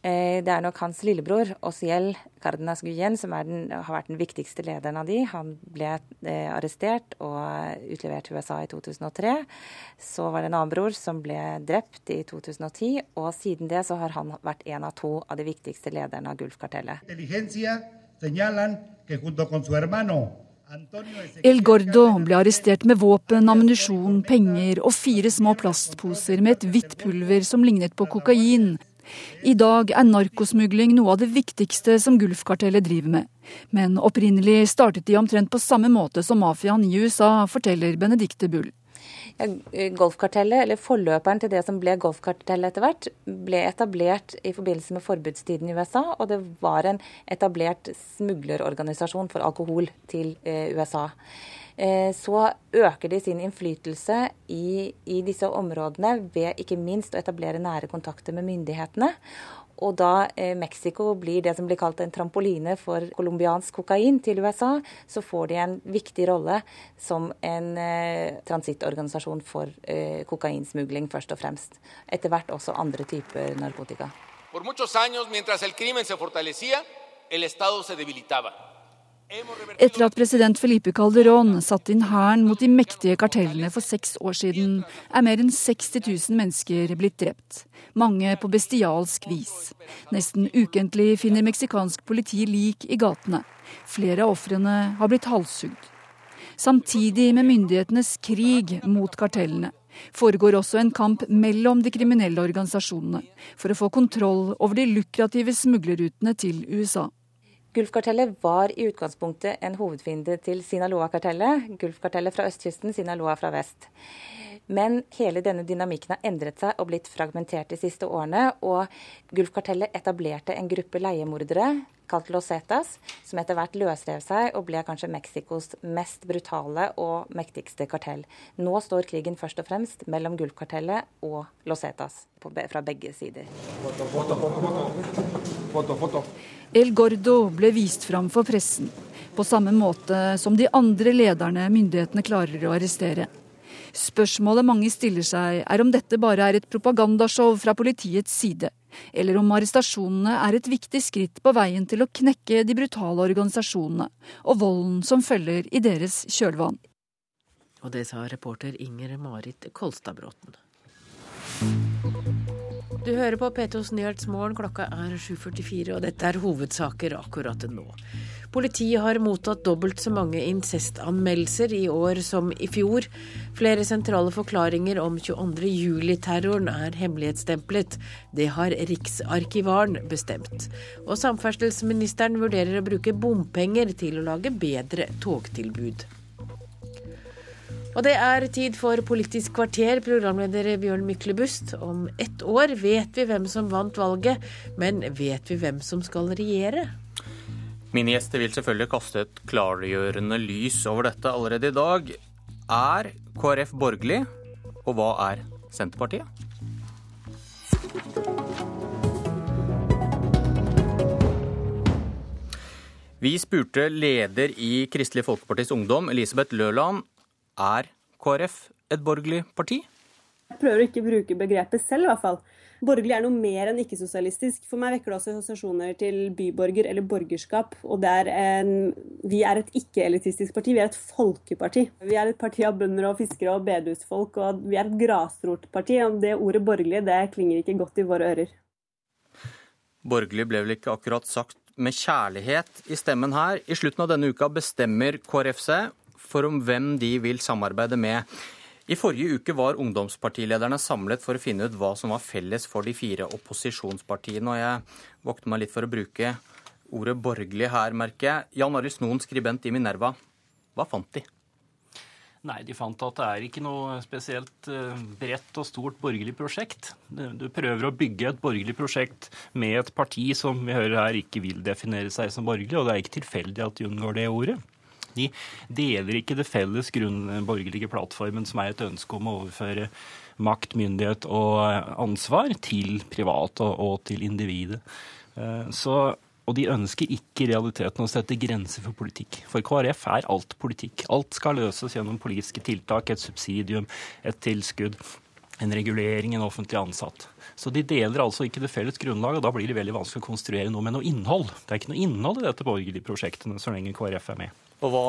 Det er nok hans lillebror, Osiel Cardenas Guyen, som den, har vært den viktigste lederen av de. Han ble eh, arrestert og utlevert til USA i 2003. Så var det en annen bror som ble drept i 2010, og siden det så har han vært en av to av de viktigste lederne av Gulfkartellet. El Gordo ble arrestert med våpen, ammunisjon, penger og fire små plastposer med et hvitt pulver som lignet på kokain. I dag er narkosmugling noe av det viktigste som Gulfkartellet driver med. Men opprinnelig startet de omtrent på samme måte som mafiaen i USA, forteller Benedicte Bull. Ja, golfkartellet, eller Forløperen til det som ble golfkartellet etter hvert, ble etablert i forbindelse med forbudstiden i USA. Og det var en etablert smuglerorganisasjon for alkohol til eh, USA. Eh, så øker de sin innflytelse i, i disse områdene ved ikke minst å etablere nære kontakter med myndighetene. Og da eh, Mexico blir det som blir kalt en trampoline for colombiansk kokain til USA, så får de en viktig rolle som en eh, transittorganisasjon for eh, kokainsmugling, først og fremst. Etter hvert også andre typer narkotika. For muchos años, mientras el crimen se fortalecía, el Estado se debilitaba. Etter at president Felipe Calderón satte inn hæren mot de mektige kartellene for seks år siden, er mer enn 60 000 mennesker blitt drept. Mange på bestialsk vis. Nesten ukentlig finner meksikansk politi lik i gatene. Flere av ofrene har blitt halshugd. Samtidig med myndighetenes krig mot kartellene foregår også en kamp mellom de kriminelle organisasjonene for å få kontroll over de lukrative smuglerrutene til USA. Gulfkartellet var i utgangspunktet en hovedfiende til Sinaloa-kartellet. Gulfkartellet fra østkysten, Sinaloa fra vest. Men hele denne dynamikken har endret seg og blitt fragmentert de siste årene. Og Gulfkartellet etablerte en gruppe leiemordere kalt Los Zetas, som etter hvert løsrev seg og ble kanskje Mexicos mest brutale og mektigste kartell. Nå står krigen først og fremst mellom Gulfkartellet og Los Zetas fra begge sider. El Gordo ble vist fram for pressen, på samme måte som de andre lederne myndighetene klarer å arrestere. Spørsmålet mange stiller seg, er om dette bare er et propagandashow fra politiets side, eller om arrestasjonene er et viktig skritt på veien til å knekke de brutale organisasjonene og volden som følger i deres kjølvann. Og det sa reporter Inger Marit Kolstadbråten. Du hører på P2s Nyhetsmorgen, klokka er 7.44, og dette er hovedsaker akkurat nå. Politiet har mottatt dobbelt så mange incestanmeldelser i år som i fjor. Flere sentrale forklaringer om 22.07-terroren er hemmelighetsstemplet. Det har Riksarkivaren bestemt. Og samferdselsministeren vurderer å bruke bompenger til å lage bedre togtilbud. Og det er tid for Politisk kvarter, programleder Bjørn Myklebust. Om ett år vet vi hvem som vant valget, men vet vi hvem som skal regjere? Mine gjester vil selvfølgelig kaste et klargjørende lys over dette allerede i dag. Er KrF borgerlig, og hva er Senterpartiet? Vi spurte leder i Kristelig Folkepartis Ungdom, Elisabeth Løland, er KrF et borgerlig parti? Jeg prøver å ikke bruke begrepet selv, i hvert fall. Borgerlig er noe mer enn ikke-sosialistisk. For meg vekker det også assosiasjoner til byborger eller borgerskap. Og er en, vi er et ikke-elitistisk parti, vi er et folkeparti. Vi er et parti av bønder og fiskere og bedehusfolk, og vi er et grasrotparti. Det ordet borgerlig det klinger ikke godt i våre ører. Borgerlig ble vel ikke akkurat sagt med kjærlighet i stemmen her. I slutten av denne uka bestemmer KrF seg for om hvem de vil samarbeide med. I forrige uke var ungdomspartilederne samlet for å finne ut hva som var felles for de fire opposisjonspartiene. og Jeg vokter meg litt for å bruke ordet borgerlig her, merker jeg. Jan Arild Snoen, skribent i Minerva. Hva fant de? Nei, de fant at det er ikke noe spesielt eh, bredt og stort borgerlig prosjekt. Du prøver å bygge et borgerlig prosjekt med et parti som vi hører her ikke vil definere seg som borgerlig, og det er ikke tilfeldig at de unngår det ordet. De deler ikke det felles grunnborgerlige plattformen, som er et ønske om å overføre makt, myndighet og ansvar til private og til individet. Eh, så og de ønsker ikke i realiteten å sette grenser for politikk. For KrF er alt politikk. Alt skal løses gjennom politiske tiltak, et subsidium, et tilskudd, en regulering, en offentlig ansatt. Så de deler altså ikke det felles grunnlaget, og da blir det veldig vanskelig å konstruere noe med noe innhold. Det er ikke noe innhold i dette borgerlige prosjektene så lenge KrF er med. Og hva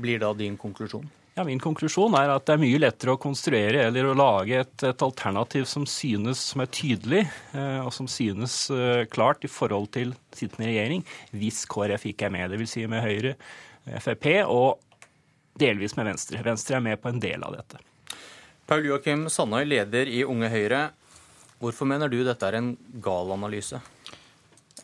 blir da din konklusjon? Ja, Min konklusjon er at det er mye lettere å konstruere eller å lage et, et alternativ som synes som er tydelig, eh, og som synes eh, klart i forhold til sittende regjering, hvis KrF ikke er med. Dvs. Si med Høyre, Frp og delvis med Venstre. Venstre er med på en del av dette. Paul Joakim Sandøy, leder i Unge Høyre. Hvorfor mener du dette er en gal analyse?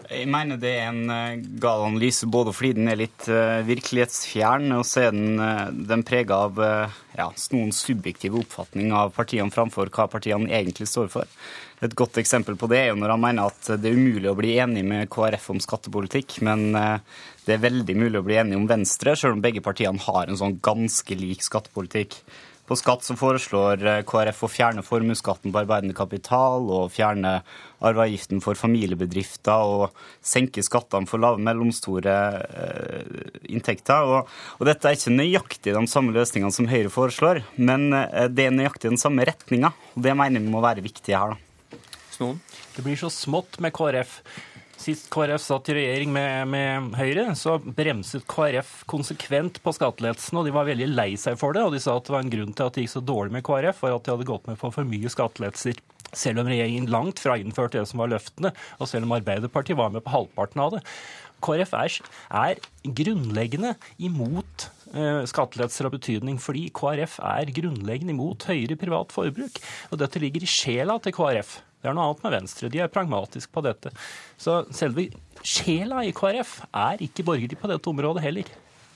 Jeg mener det er en uh, gal analyse både fordi den er litt uh, virkelighetsfjern, og så er den, uh, den prega av ja, noen subjektive oppfatning av partiene framfor hva partiene egentlig står for. Et godt eksempel på det er jo når han mener at det er umulig å bli enig med KrF om skattepolitikk, men det er veldig mulig å bli enig om Venstre, selv om begge partiene har en sånn ganske lik skattepolitikk. På skatt så foreslår eh, KrF å fjerne formuesskatten på arbeidende kapital og fjerne arveavgiften for familiebedrifter og senke skattene for lave og mellomstore eh, inntekter. Og, og, dette er ikke nøyaktig de samme løsningene som Høyre foreslår, men eh, det er nøyaktig den samme retninga. Og det mener vi må være viktig her, da. Snoen? Det blir så smått med KrF. Sist KrF satt i regjering med, med, Høyre, så bremset KrF konsekvent på skattelettelsene, og de var veldig lei seg for det. Og de sa at det var en grunn til at det gikk så dårlig med KrF, var at de hadde gått med på for mye skattelettelser. Selv om regjeringen langt fra innførte det som var løftene, og selv om Arbeiderpartiet var med på halvparten av det. KrF er, er grunnleggende imot eh, skattelettelser av betydning, fordi KrF er grunnleggende imot høyere privat forbruk. Og dette ligger i sjela til KrF. Det er noe annet med Venstre. De er pragmatiske på dette. Så selve sjela i KrF er ikke borgerlig på dette området heller.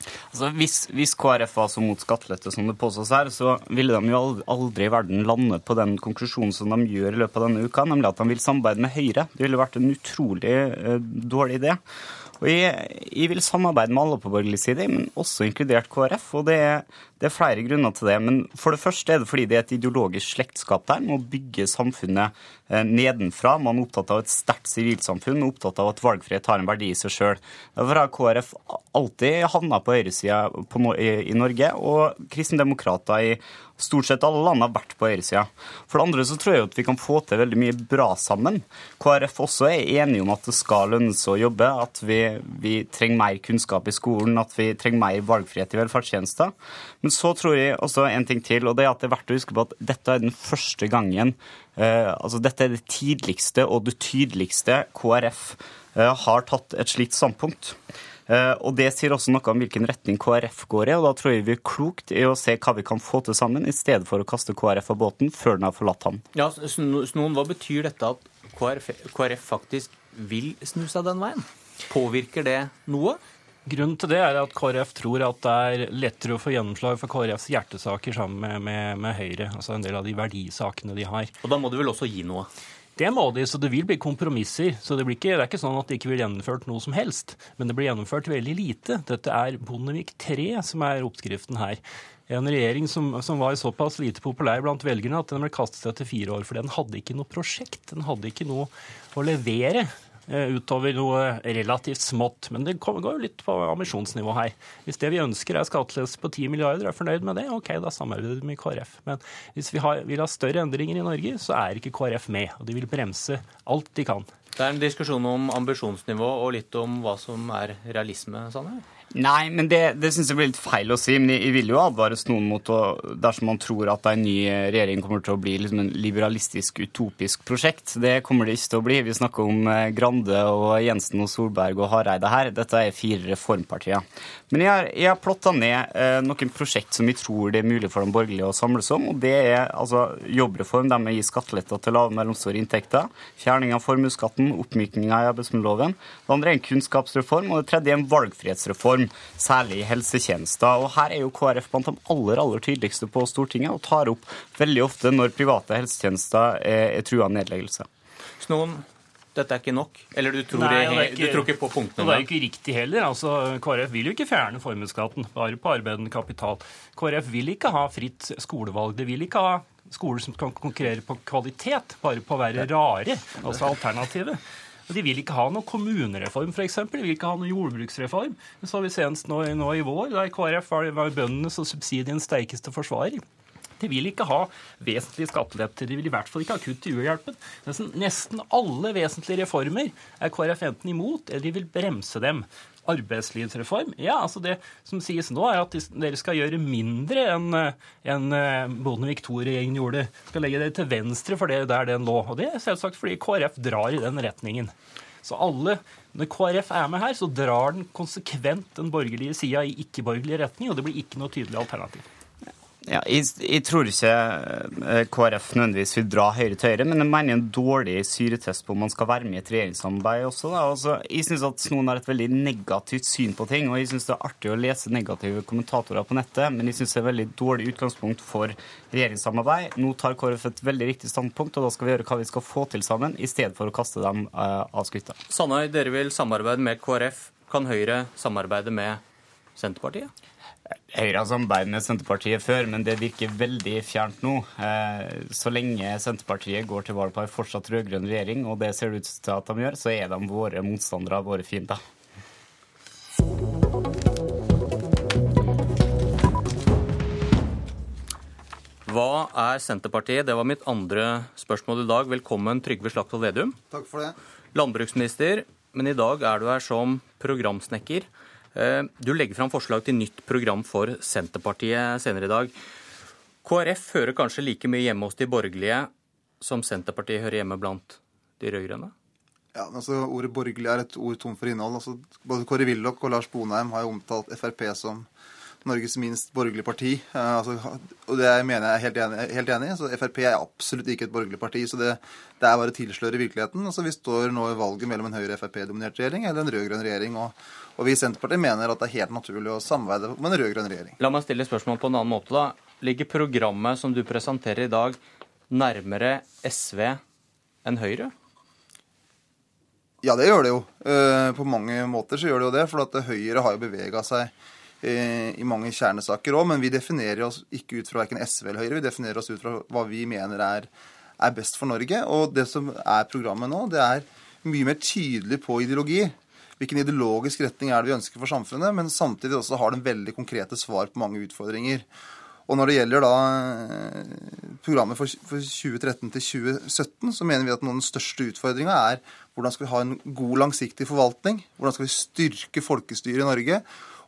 Altså, hvis, hvis, KrF var så mot skattelette som det påstås her, så ville de jo aldri i verden lande på den konklusjonen som de gjør i løpet av denne uka, nemlig at de vil samarbeide med Høyre. Det ville vært en utrolig uh, dårlig idé. Og jeg, jeg, vil samarbeide med alle på borgerlig side, men også inkludert KrF. og det er, det er, flere grunner til det. Men for det første er det fordi det er et ideologisk slektskap der med å bygge samfunnet eh, nedenfra. Man er opptatt av et sterkt sivilsamfunn og opptatt av at valgfrihet har en verdi i seg sjøl. Derfor har KrF alltid havna på høyresida i, Norge, og kristendemokrater i stort sett alle land har vært på høyresida. For det andre så tror jeg at vi kan få til veldig mye bra sammen. KrF også er enige om at det skal lønne seg å jobbe, at vi, vi, trenger mer kunnskap i skolen, at vi trenger mer valgfrihet i velferdstjenester. Men så tror jeg også en ting til, og det er at det er verdt å huske på at dette er den første gangen eh, Altså dette er det tidligste og det tydeligste KrF eh, har tatt et slikt standpunkt. Uh, og Det sier også noe om hvilken retning KrF går i, og da tror jeg vi er klokt i å se hva vi kan få til sammen, i stedet for å kaste KrF av båten før den har forlatt ham. Ja, Snoen, Hva betyr dette at KrF, KrF faktisk vil snu seg den veien? Påvirker det noe? Grunnen til det er at KrF tror at det er lettere å få gjennomslag for KrFs hjertesaker sammen med, med, med Høyre. Altså en del av de verdisakene de har. Og da må de vel også gi noe? Det må de, så det vil bli kompromisser. Så det, ikke, det, er ikke sånn at det ikke blir gjennomført noe som helst. Men det blir gjennomført veldig lite. Dette er Bondevik III som er oppskriften her. En regjering som, som, var såpass lite populær blant velgerne at den ble kastet etter fire år. For den hadde ikke noe prosjekt. Den hadde ikke noe å levere. Eh, utover noe relativt smått. Men det går jo litt på ambisjonsnivå her. Hvis det vi ønsker er skattelettelse på 10 milliarder, er fornøyd med det, OK, da samarbeider vi med KrF. Men hvis vi har, vil ha større endringer i Norge, så er ikke KrF med. Og de vil bremse alt de kan. Det er en diskusjon om ambisjonsnivå og litt om hva som er realisme, Sanne? Nei, men det, det syns jeg blir litt feil å si. Men jeg, vil jo advares noen mot å Dersom man tror at en ny regjering kommer til å bli liksom en liberalistisk, utopisk prosjekt. Det kommer det ikke til å bli. Vi snakker om eh, Grande og Jensen og Solberg og Hareide her. Dette er fire reformpartier. Men jeg har, jeg har plotta ned eh, noen prosjekt som vi tror det er mulig for de borgerlige å samles om. Og det er altså jobbreform, der vi gir skatteletter til lave og mellomstore inntekter. Fjerning av formuesskatten, oppmykning av arbeidsmiljøloven. Det andre er en kunnskapsreform, og det tredje er en valgfrihetsreform særlig i helsetjenester. Og Her er jo KrF blant de aller aller tydeligste på Stortinget, og tar opp veldig ofte når private helsetjenester er, er trua av nedleggelse. Snoen, dette er ikke nok? Eller du tror, Nei, det, ikke, du tror ikke på punktene? Det er jo ikke riktig heller. Altså, KrF vil jo ikke fjerne formuesskatten, bare på arbeidende kapital. KrF vil ikke ha fritt skolevalg. Det vil ikke ha skoler som kan konkurrere på kvalitet, bare på å være rare, altså alternativet. Og De vil ikke ha noen kommunereform, f.eks. De vil ikke ha noen jordbruksreform. Det så vi senest nå, nå i vår, der KrF var, var bøndenes og subsidiens sterkeste forsvarer. De vil ikke ha vesentlige skatteletter. De vil i hvert fall ikke ha kutt i u-hjelpen. Nesten alle vesentlige reformer er KrF enten imot, eller de vil bremse dem arbeidslivsreform? Ja, altså Det som sies nå, er at dere skal gjøre mindre enn en eh, Bondevik II-regjeringen gjorde. Skal legge dere til venstre for det der den lå. Og det er selvsagt fordi KrF drar i den retningen. Så alle, Når KrF er med her, så drar den konsekvent den borgerlige sida i ikke-borgerlig retning, og det blir ikke noe tydelig alternativ. Ja, jeg, jeg, tror ikke eh, KrF nødvendigvis vil dra Høyre til høyre, men jeg mener en dårlig syretest på om man skal være med i et regjeringssamarbeid også. Altså, jeg syns at noen har et veldig negativt syn på ting, og jeg syns det er artig å lese negative kommentatorer på nettet, men jeg syns det er et veldig dårlig utgangspunkt for regjeringssamarbeid. Nå tar KrF et veldig riktig standpunkt, og da skal vi gjøre hva vi skal få til sammen, i stedet for å kaste dem uh, av skrytta. Sandøy, dere vil samarbeide med KrF. Kan Høyre samarbeide med Senterpartiet? Høyre har samarbeidet med Senterpartiet før, men det virker veldig fjernt nå. Eh, så lenge Senterpartiet går til valg på en fortsatt rød-grønn regjering, og det ser det ut til at de gjør, så er de våre motstandere, våre fiender. Hva er Senterpartiet? Det var mitt andre spørsmål i dag. Velkommen, Trygve Slagsvold Vedum. Takk for det. Landbruksminister, men i dag er du her som programsnekker. Eh, du legger fram forslag til nytt program for Senterpartiet senere i dag. KrF hører kanskje like mye hjemme hos de borgerlige som Senterpartiet hører hjemme blant de rød-grønne? Ja, altså Ordet borgerlig er et ord tomt for innhold. Altså, både Kåre Willoch og Lars Bonheim har jo omtalt Frp som Norges minst borgerlige parti. Uh, altså, og det mener jeg er helt enig, helt enig i. Så Frp er absolutt ikke et borgerlig parti. Så det, det er bare å tilsløre virkeligheten. Altså, vi står nå i valget mellom en Høyre-Frp-dominert regjering eller en rød-grønn regjering. Og, og, vi i Senterpartiet mener at det er helt naturlig å samarbeide med en rød-grønn regjering. La meg stille spørsmål på en annen måte, da. Ligger programmet som du presenterer i dag, nærmere SV enn Høyre? Ja, det gjør det jo. Uh, på mange måter så gjør det jo det. For at Høyre har jo bevega seg Eh, i mange kjernesaker òg, men vi definerer oss ikke ut fra verken SV eller Høyre. Vi definerer oss ut fra hva vi mener er, er, best for Norge. Og det som er programmet nå, det er mye mer tydelig på ideologi. Hvilken ideologisk retning er det vi ønsker for samfunnet, men samtidig også har den veldig konkrete svar på mange utfordringer. Og når det gjelder da eh, programmet for, 2013 til 2017, så mener vi at noen av den største utfordringa er hvordan skal vi ha en god, langsiktig forvaltning? Hvordan skal vi styrke folkestyret i Norge?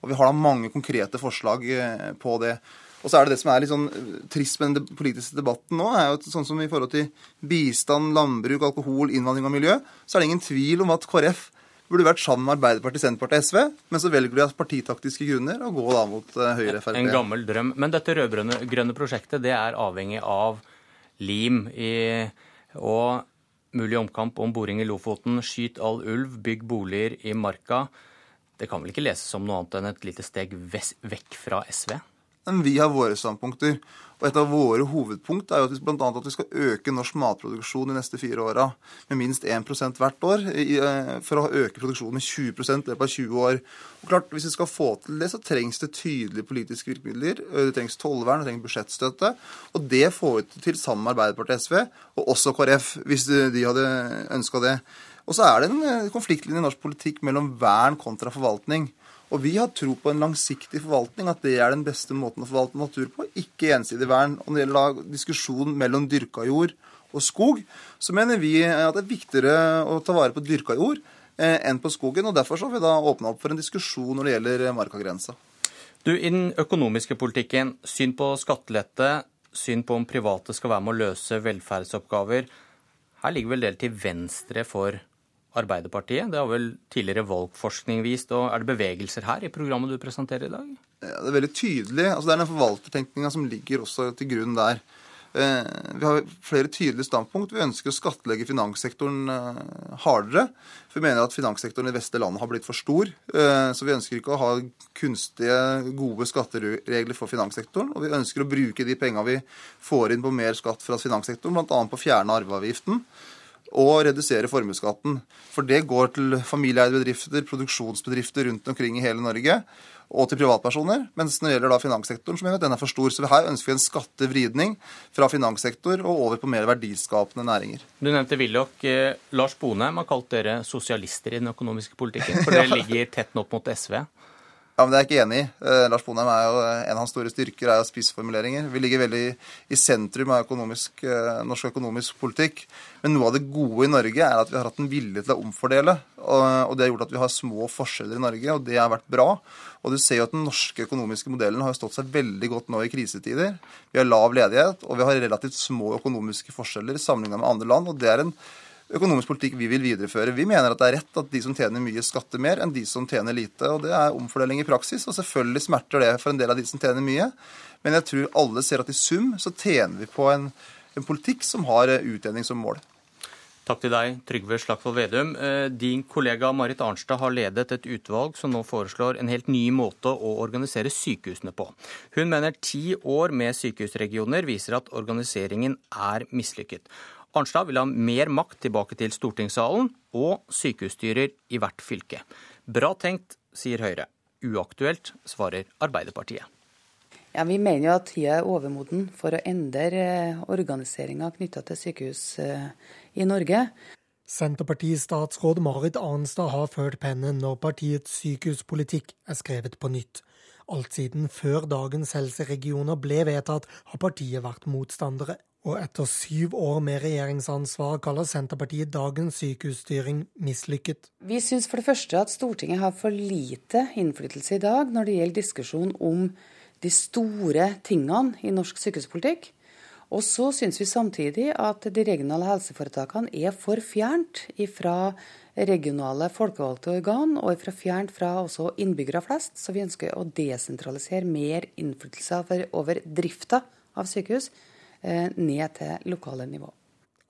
Og vi har da mange konkrete forslag eh, på det. Og så er det det som er litt sånn eh, trist med den politiske debatten nå, er jo sånn som i forhold til bistand, landbruk, alkohol, innvandring og miljø, så er det ingen tvil om at KrF burde vært sammen med Arbeiderpartiet, Senterpartiet og SV, men så velger de av partitaktiske grunner å gå da mot uh, Høyre Frp. En gammel drøm. Men dette rød-grønne prosjektet det er avhengig av lim i, og mulig omkamp om boring i Lofoten. Skyt all ulv, bygg boliger i Marka. Det kan vel ikke leses som noe annet enn et lite steg vekk fra SV? Men vi har våre standpunkter. Og Et av våre hovedpunkt er jo at vi, blant annet at vi skal øke norsk matproduksjon de neste fire åra med minst 1% hvert år. i, for å øke produksjonen med 20 i løpet av 20 år. Og klart, Hvis vi skal få til det, så trengs det tydelige politiske virkemidler. Det trengs tollvern, det trengs budsjettstøtte. Og det får vi til sammen med Arbeiderpartiet og SV, og også KrF, hvis de hadde ønska det. Og så er det en eh, konfliktlinje i norsk politikk mellom vern kontra forvaltning. Og vi har tro på en langsiktig forvaltning, at det er den beste måten å forvalte natur på, ikke ensidig vern. Og når det gjelder diskusjon mellom dyrka jord og skog, så mener vi at det er viktigere å ta vare på dyrka jord eh, enn på skogen. og Derfor så har vi da åpna opp for en diskusjon når det gjelder markagrensa. Du, I den økonomiske politikken, syn på skattelette, syn på om private skal være med å løse velferdsoppgaver. Her ligger vel del til venstre for Arbeiderpartiet. Det har vel tidligere valgforskning vist. og Er det bevegelser her i programmet du presenterer i dag? Ja, det er veldig tydelig. Altså, det er den forvaltertenkninga som ligger også til grunn der. Eh, vi har flere tydelige standpunkt. Vi ønsker å skattlegge finanssektoren eh, hardere. For vi mener at finanssektoren i det vestlige landet har blitt for stor. Eh, så vi ønsker ikke å ha kunstige, gode skatteregler for finanssektoren. Og vi ønsker å bruke de penga vi får inn på mer skatt fra finanssektoren, bl.a. på å fjerne arveavgiften og redusere formuesskatten. For det går til familieeide bedrifter, produksjonsbedrifter rundt omkring i hele Norge, og til privatpersoner. Mens når det gjelder da finanssektoren, som jeg vet, den er for stor. Så her ønsker vi en skattevridning fra finanssektor og over på mer verdiskapende næringer. Du nevnte Willoch. Eh, Lars Bonheim har kalt dere sosialister i den økonomiske politikken, for <laughs> dere ligger tett opp mot SV. Ja, men Det er jeg ikke enig i. Eh, Lars Bonheim er jo eh, En av hans store styrker er jo spissformuleringer. Vi ligger veldig i sentrum av økonomisk, eh, norsk økonomisk politikk. Men noe av det gode i Norge er at vi har hatt en vilje til å omfordele. Og, og det har gjort at vi har små forskjeller i Norge, og det har vært bra. Og du ser jo at Den norske økonomiske modellen har stått seg veldig godt nå i krisetider. Vi har lav ledighet, og vi har relativt små økonomiske forskjeller sammenlignet med andre land. og det er en økonomisk politikk vi vil videreføre. Vi mener at det er rett at de som tjener mye, skatter mer enn de som tjener lite. og Det er omfordeling i praksis, og selvfølgelig smerter det for en del av de som tjener mye. Men jeg tror alle ser at i sum så tjener vi på en, en politikk som har eh, utjevning som mål. Takk til deg, Trygve Slagsvold Vedum. Eh, din kollega Marit Arnstad har ledet et utvalg som nå foreslår en helt ny måte å organisere sykehusene på. Hun mener ti år med sykehusregioner viser at organiseringen er mislykket. Arnstad vil ha mer makt tilbake til stortingssalen og sykehusstyrer i hvert fylke. Bra tenkt, sier Høyre. Uaktuelt, svarer Arbeiderpartiet. Ja, Vi mener jo at tida er overmoden for å endre eh, organiseringa knytta til sykehus eh, i Norge. Senterpartistatsråd Marit Arnstad har ført pennen når partiets sykehuspolitikk er skrevet på nytt. Alt siden før dagens helseregioner ble vedtatt, har partiet vært motstandere. Og etter syv år med regjeringsansvar kaller Senterpartiet dagens sykehusstyring mislykket. Vi syns for det første at Stortinget har for lite innflytelse i dag når det gjelder diskusjon om de store tingene i norsk sykehuspolitikk. Og så syns vi samtidig at de regionale helseforetakene er for fjernt fra regionale folkevalgte organ, og fra fjernt fra også innbyggere flest. Så vi ønsker å desentralisere mer innflytelse over drifta av sykehus Eh, ned til lokale nivå.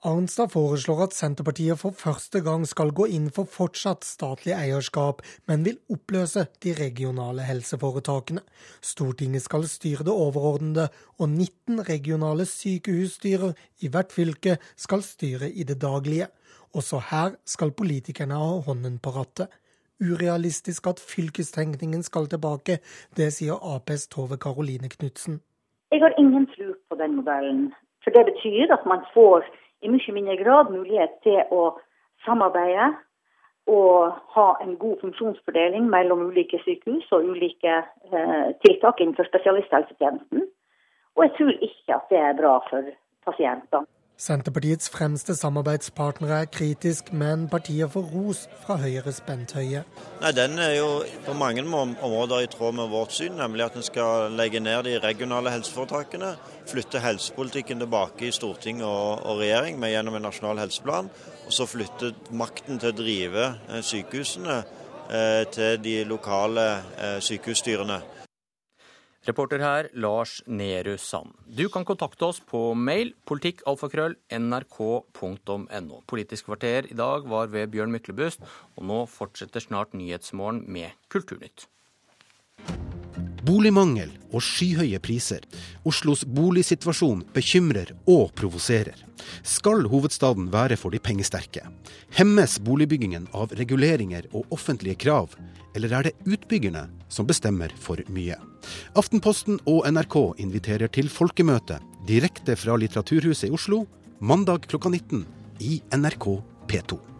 Arnstad foreslår at Senterpartiet for første gang skal gå inn for fortsatt statlig eierskap, men vil oppløse de regionale helseforetakene. Stortinget skal styre det overordnede, og 19 regionale sykehusstyrer i hvert fylke skal styre i det daglige. Også her skal politikerne ha hånden på rattet. Urealistisk at fylkestenkningen skal tilbake, det sier Aps Tove Karoline Knutsen. Jeg har ingen tro på den modellen. For det betyr at man får i mye mindre grad mulighet til å samarbeide og ha en god funksjonsfordeling mellom ulike sykehus og ulike eh, tiltak innenfor spesialisthelsetjenesten. Og jeg tror ikke at det er bra for pasientene. Senterpartiets fremste samarbeidspartnere er kritisk, men partiet får ros fra Høyres Bent Høie. Nei, Den er jo på mange områder i tråd med vårt syn, nemlig at en skal legge ned de regionale helseforetakene. Flytte helsepolitikken tilbake i storting og, og regjering med gjennom en nasjonal helseplan. Og så flytte makten til å drive eh, sykehusene eh, til de lokale eh, sykehusstyrene. Reporter her Lars Nehru Sand. Du kan kontakte oss på mail politikkalfakrøll.nrk.no. Politisk kvarter i dag var ved Bjørn Myklebust, og nå fortsetter snart Nyhetsmorgen med Kulturnytt. Boligmangel og skyhøye priser. Oslos boligsituasjon bekymrer og provoserer. Skal hovedstaden være for de pengesterke? Hemmes boligbyggingen av reguleringer og offentlige krav? Eller er det utbyggerne som bestemmer for mye? Aftenposten og NRK inviterer til folkemøte direkte fra Litteraturhuset i Oslo mandag klokka 19 i NRK P2.